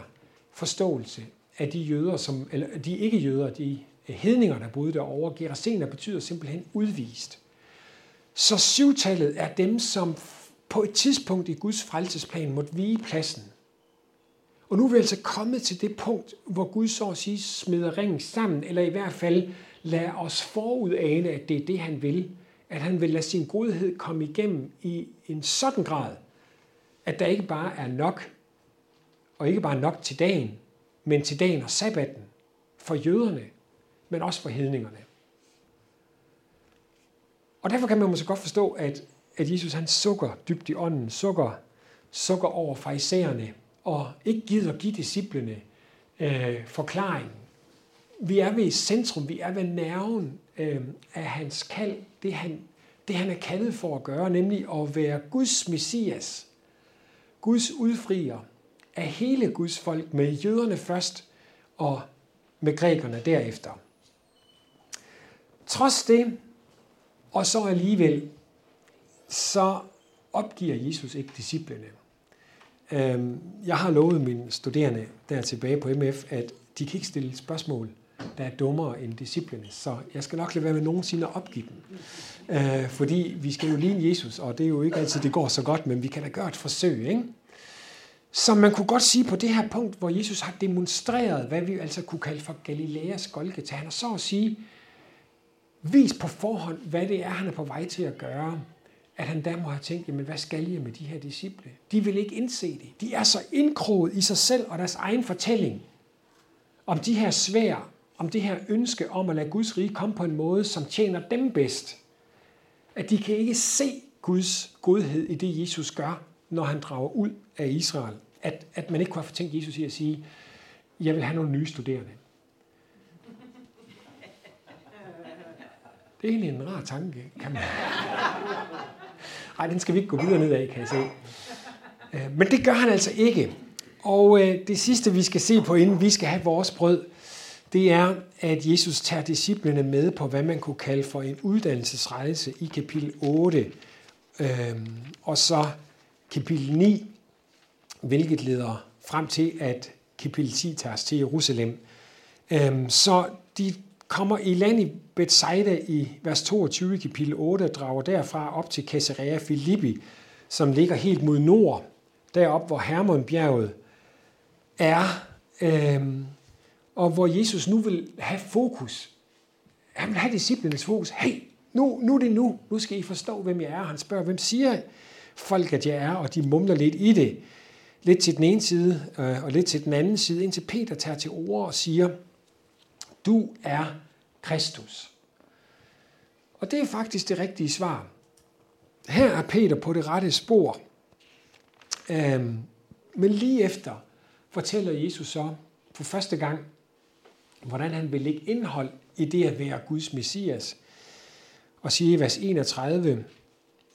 forståelse af de jøder, som, eller de ikke jøder, de øh, hedninger, der boede derovre. Gerasener betyder simpelthen udvist. Så syvtallet er dem, som på et tidspunkt i Guds frelsesplan måtte vige pladsen. Og nu er vi altså kommet til det punkt, hvor Gud så at sige smider ringen sammen, eller i hvert fald lader os forudane, at det er det, han vil. At han vil lade sin godhed komme igennem i en sådan grad, at der ikke bare er nok, og ikke bare nok til dagen, men til dagen og sabbaten for jøderne, men også for hedningerne. Og derfor kan man måske godt forstå, at, at Jesus han sukker dybt i ånden, sukker, sukker over farisæerne, og ikke gider give disciplene øh, forklaring. Vi er ved centrum, vi er ved nerven øh, af hans kald, det han, det han er kaldet for at gøre, nemlig at være Guds messias, Guds udfrier af hele Guds folk, med jøderne først og med grækerne derefter. Trods det, og så alligevel, så opgiver Jesus ikke disciplene. Øhm, jeg har lovet mine studerende der tilbage på MF, at de kan ikke stille spørgsmål, der er dummere end disciplene. Så jeg skal nok lade være med nogensinde at opgive dem. Øh, fordi vi skal jo ligne Jesus, og det er jo ikke altid, det går så godt, men vi kan da gøre et forsøg. Ikke? Så man kunne godt sige på det her punkt, hvor Jesus har demonstreret, hvad vi altså kunne kalde for Galileas Golgata. Han har så at sige vist på forhånd, hvad det er, han er på vej til at gøre. At han der må have tænkt, jamen hvad skal jeg med de her disciple? De vil ikke indse det. De er så indkroget i sig selv og deres egen fortælling om de her svær, om det her ønske om at lade Guds rige komme på en måde, som tjener dem bedst. At de kan ikke se Guds godhed i det, Jesus gør, når han drager ud af Israel. At, at man ikke kunne have tænkt Jesus i at sige, jeg vil have nogle nye studerende. Det er egentlig en rar tanke, kan man nej, den skal vi ikke gå videre ned af, kan jeg se. Øh, men det gør han altså ikke. Og øh, det sidste, vi skal se på, inden vi skal have vores brød, det er, at Jesus tager disciplene med på, hvad man kunne kalde for en uddannelsesrejse i kapitel 8. Øhm, og så kapitel 9, hvilket leder frem til, at kapitel 10 tager til Jerusalem. Øhm, så de kommer i land i Bethsaida i vers 22 kapitel 8 og drager derfra op til Caesarea Philippi, som ligger helt mod nord, derop hvor Hermonbjerget er, øhm, og hvor Jesus nu vil have fokus. Han vil have disciplinens fokus. Hey, nu, nu er det nu. Nu skal I forstå, hvem jeg er. Han spørger, hvem siger folk, at jeg er, og de mumler lidt i det. Lidt til den ene side, øh, og lidt til den anden side, indtil Peter tager til ord og siger, du er Kristus. Og det er faktisk det rigtige svar. Her er Peter på det rette spor. Øhm, men lige efter fortæller Jesus så for første gang, hvordan han vil lægge indhold i det at være Guds messias. Og siger i vers 31,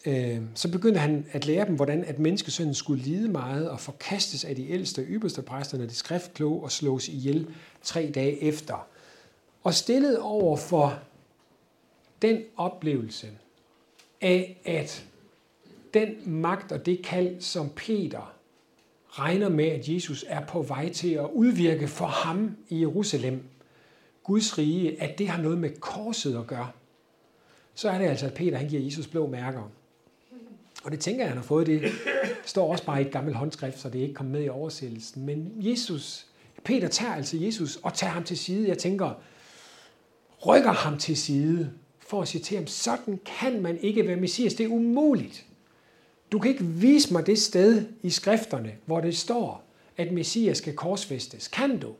øh, så begyndte han at lære dem, hvordan at menneskesønnen skulle lide meget og forkastes af de ældste og ypperste præsterne, de skriftkloge og slås ihjel tre dage efter. Og stillet over for den oplevelse af, at den magt og det kald, som Peter regner med, at Jesus er på vej til at udvirke for ham i Jerusalem, Guds rige, at det har noget med korset at gøre, så er det altså, at Peter han giver Jesus blå mærker. Og det tænker jeg, han har fået. Det står også bare i et gammelt håndskrift, så det er ikke kommet med i oversættelsen. Men Jesus, Peter tager altså Jesus og tager ham til side. Jeg tænker, rykker ham til side for at sige til ham, sådan kan man ikke være messias. Det er umuligt. Du kan ikke vise mig det sted i skrifterne, hvor det står, at messias skal korsfæstes. Kan du?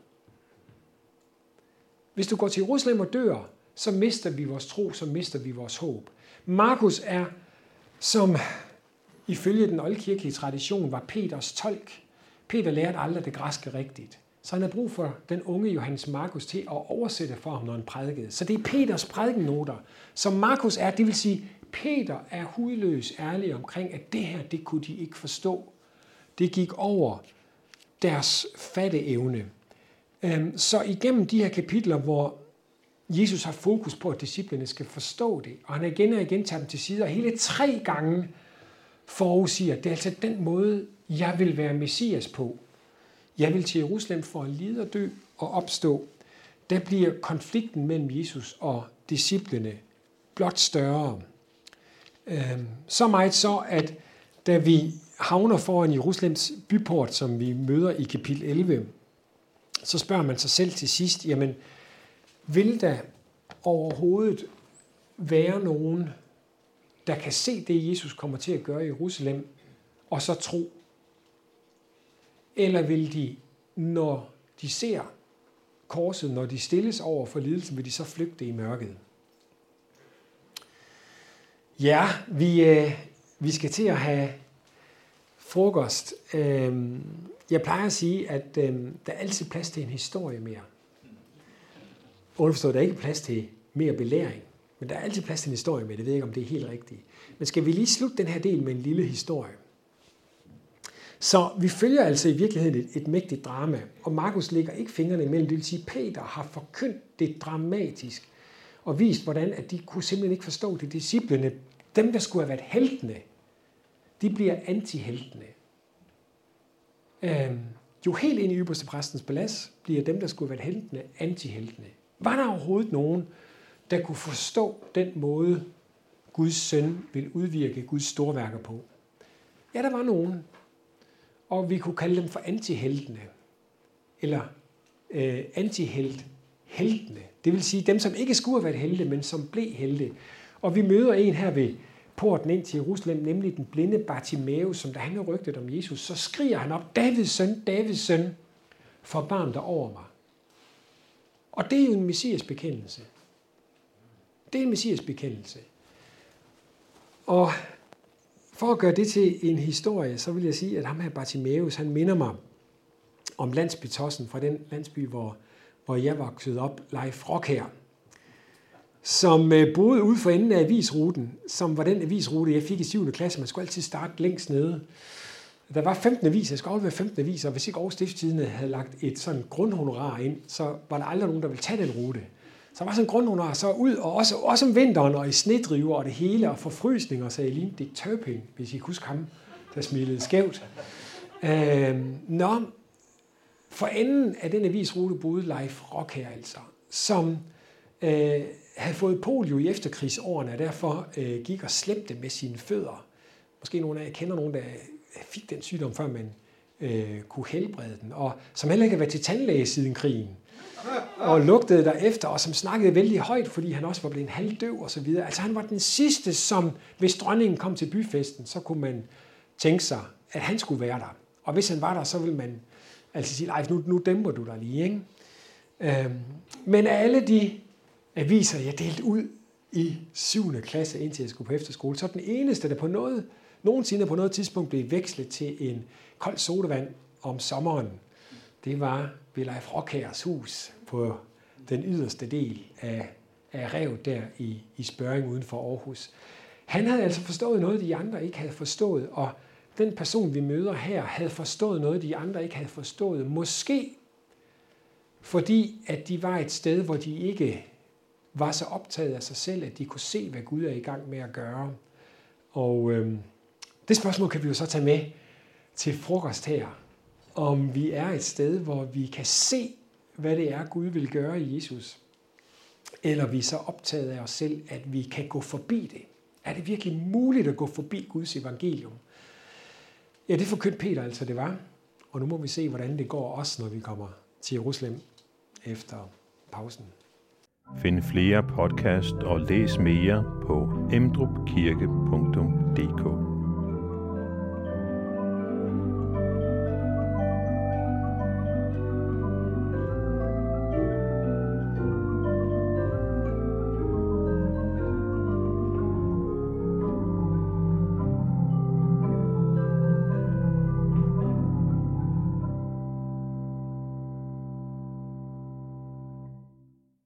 Hvis du går til Jerusalem og dør, så mister vi vores tro, så mister vi vores håb. Markus er, som ifølge den oldkirkelige tradition var Peters tolk. Peter lærte aldrig det græske rigtigt. Så han har brug for den unge Johannes Markus til at oversætte for ham, når han prædikede. Så det er Peters prædikennoter, som Markus er. Det vil sige, Peter er hudløs ærlig omkring, at det her, det kunne de ikke forstå. Det gik over deres fatteevne. Øhm, så igennem de her kapitler, hvor Jesus har fokus på, at disciplene skal forstå det, og han igen og igen tager dem til side, og hele tre gange forudsiger, at det er altså den måde, jeg vil være messias på. Jeg vil til Jerusalem for at lide og dø og opstå. Der bliver konflikten mellem Jesus og disciplene blot større. Øhm, så meget så, at da vi havner foran Jerusalems byport, som vi møder i kapitel 11, så spørger man sig selv til sidst, jamen, vil der overhovedet være nogen, der kan se det, Jesus kommer til at gøre i Jerusalem, og så tro? Eller vil de, når de ser korset, når de stilles over for lidelsen, vil de så flygte i mørket? Ja, vi, øh, vi skal til at have frokost. Øh, jeg plejer at sige, at øh, der er altid plads til en historie mere. Underforstået, der er ikke plads til mere belæring, men der er altid plads til en historie med. Det ved jeg ikke, om det er helt rigtigt. Men skal vi lige slutte den her del med en lille historie? Så vi følger altså i virkeligheden et, et mægtigt drama, og Markus lægger ikke fingrene imellem. Det vil sige, Peter har forkyndt det dramatisk, og vist, hvordan at de kunne simpelthen ikke forstå det. Disciplene, dem der skulle have været heltene, de bliver antiheltene. Øhm, jo helt ind i ypperste præstens palads bliver dem, der skulle have været heltene, antiheltene. Var der overhovedet nogen, der kunne forstå den måde, Guds søn vil udvirke Guds storværker på? Ja, der var nogen. Og vi kunne kalde dem for antiheltene. Eller øh, antihelt heltene. Det vil sige dem, som ikke skulle have været helte, men som blev helte. Og vi møder en her ved porten ind til Jerusalem, nemlig den blinde Bartimaeus, som da han rygtet om Jesus, så skriger han op, Davids søn, Davids søn, forbarm dig over mig. Og det er jo en messias bekendelse. Det er en messias bekendelse. Og for at gøre det til en historie, så vil jeg sige, at ham her Bartimaeus, han minder mig om landsbytossen fra den landsby, hvor, hvor jeg voksede op, Leif Rock her som øh, boede ude for enden af avisruten, som var den avisrute, jeg fik i 7. klasse. Man skulle altid starte længst nede. Der var 15 aviser, jeg skulle aflevere 15 aviser, og hvis ikke Aarhus Stiftstidende havde lagt et sådan grundhonorar ind, så var der aldrig nogen, der ville tage den rute. Så var sådan en så ud, og også, også om vinteren, og i snedriver og det hele, og forfrysninger, så lige, lignede Dick Turpin, hvis I husker ham, der smilede skævt. Øh, nå, for enden af den avisrute boede Leif Rock her altså, som øh, havde fået polio i efterkrigsårene, og derfor øh, gik og slæbte med sine fødder. Måske nogle af jer kender nogen, der fik den sygdom, før man øh, kunne helbrede den, og som heller ikke har været til tandlæge siden krigen, og lugtede derefter, og som snakkede vældig højt, fordi han også var blevet halvdøv og så videre. Altså han var den sidste, som hvis dronningen kom til byfesten, så kunne man tænke sig, at han skulle være der. Og hvis han var der, så ville man altså sige, nu, nu dæmper du dig lige. Ikke? Øhm, men af alle de aviser, jeg delte ud i 7. klasse, indtil jeg skulle på efterskole. Så den eneste, der på noget, nogensinde på noget tidspunkt blev vekslet til en kold sodavand om sommeren, det var ved Leif Rockhærs hus på den yderste del af, af revet der i, i Spøring uden for Aarhus. Han havde altså forstået noget, de andre ikke havde forstået, og den person, vi møder her, havde forstået noget, de andre ikke havde forstået. Måske fordi, at de var et sted, hvor de ikke var så optaget af sig selv, at de kunne se, hvad Gud er i gang med at gøre. Og øh, det spørgsmål kan vi jo så tage med til frokost her. Om vi er et sted, hvor vi kan se, hvad det er, Gud vil gøre i Jesus. Eller vi er så optaget af os selv, at vi kan gå forbi det. Er det virkelig muligt at gå forbi Guds evangelium? Ja, det forkyndte Peter altså, det var. Og nu må vi se, hvordan det går os, når vi kommer til Jerusalem efter pausen. Find flere podcast og læs mere på emdrupkirke.dk.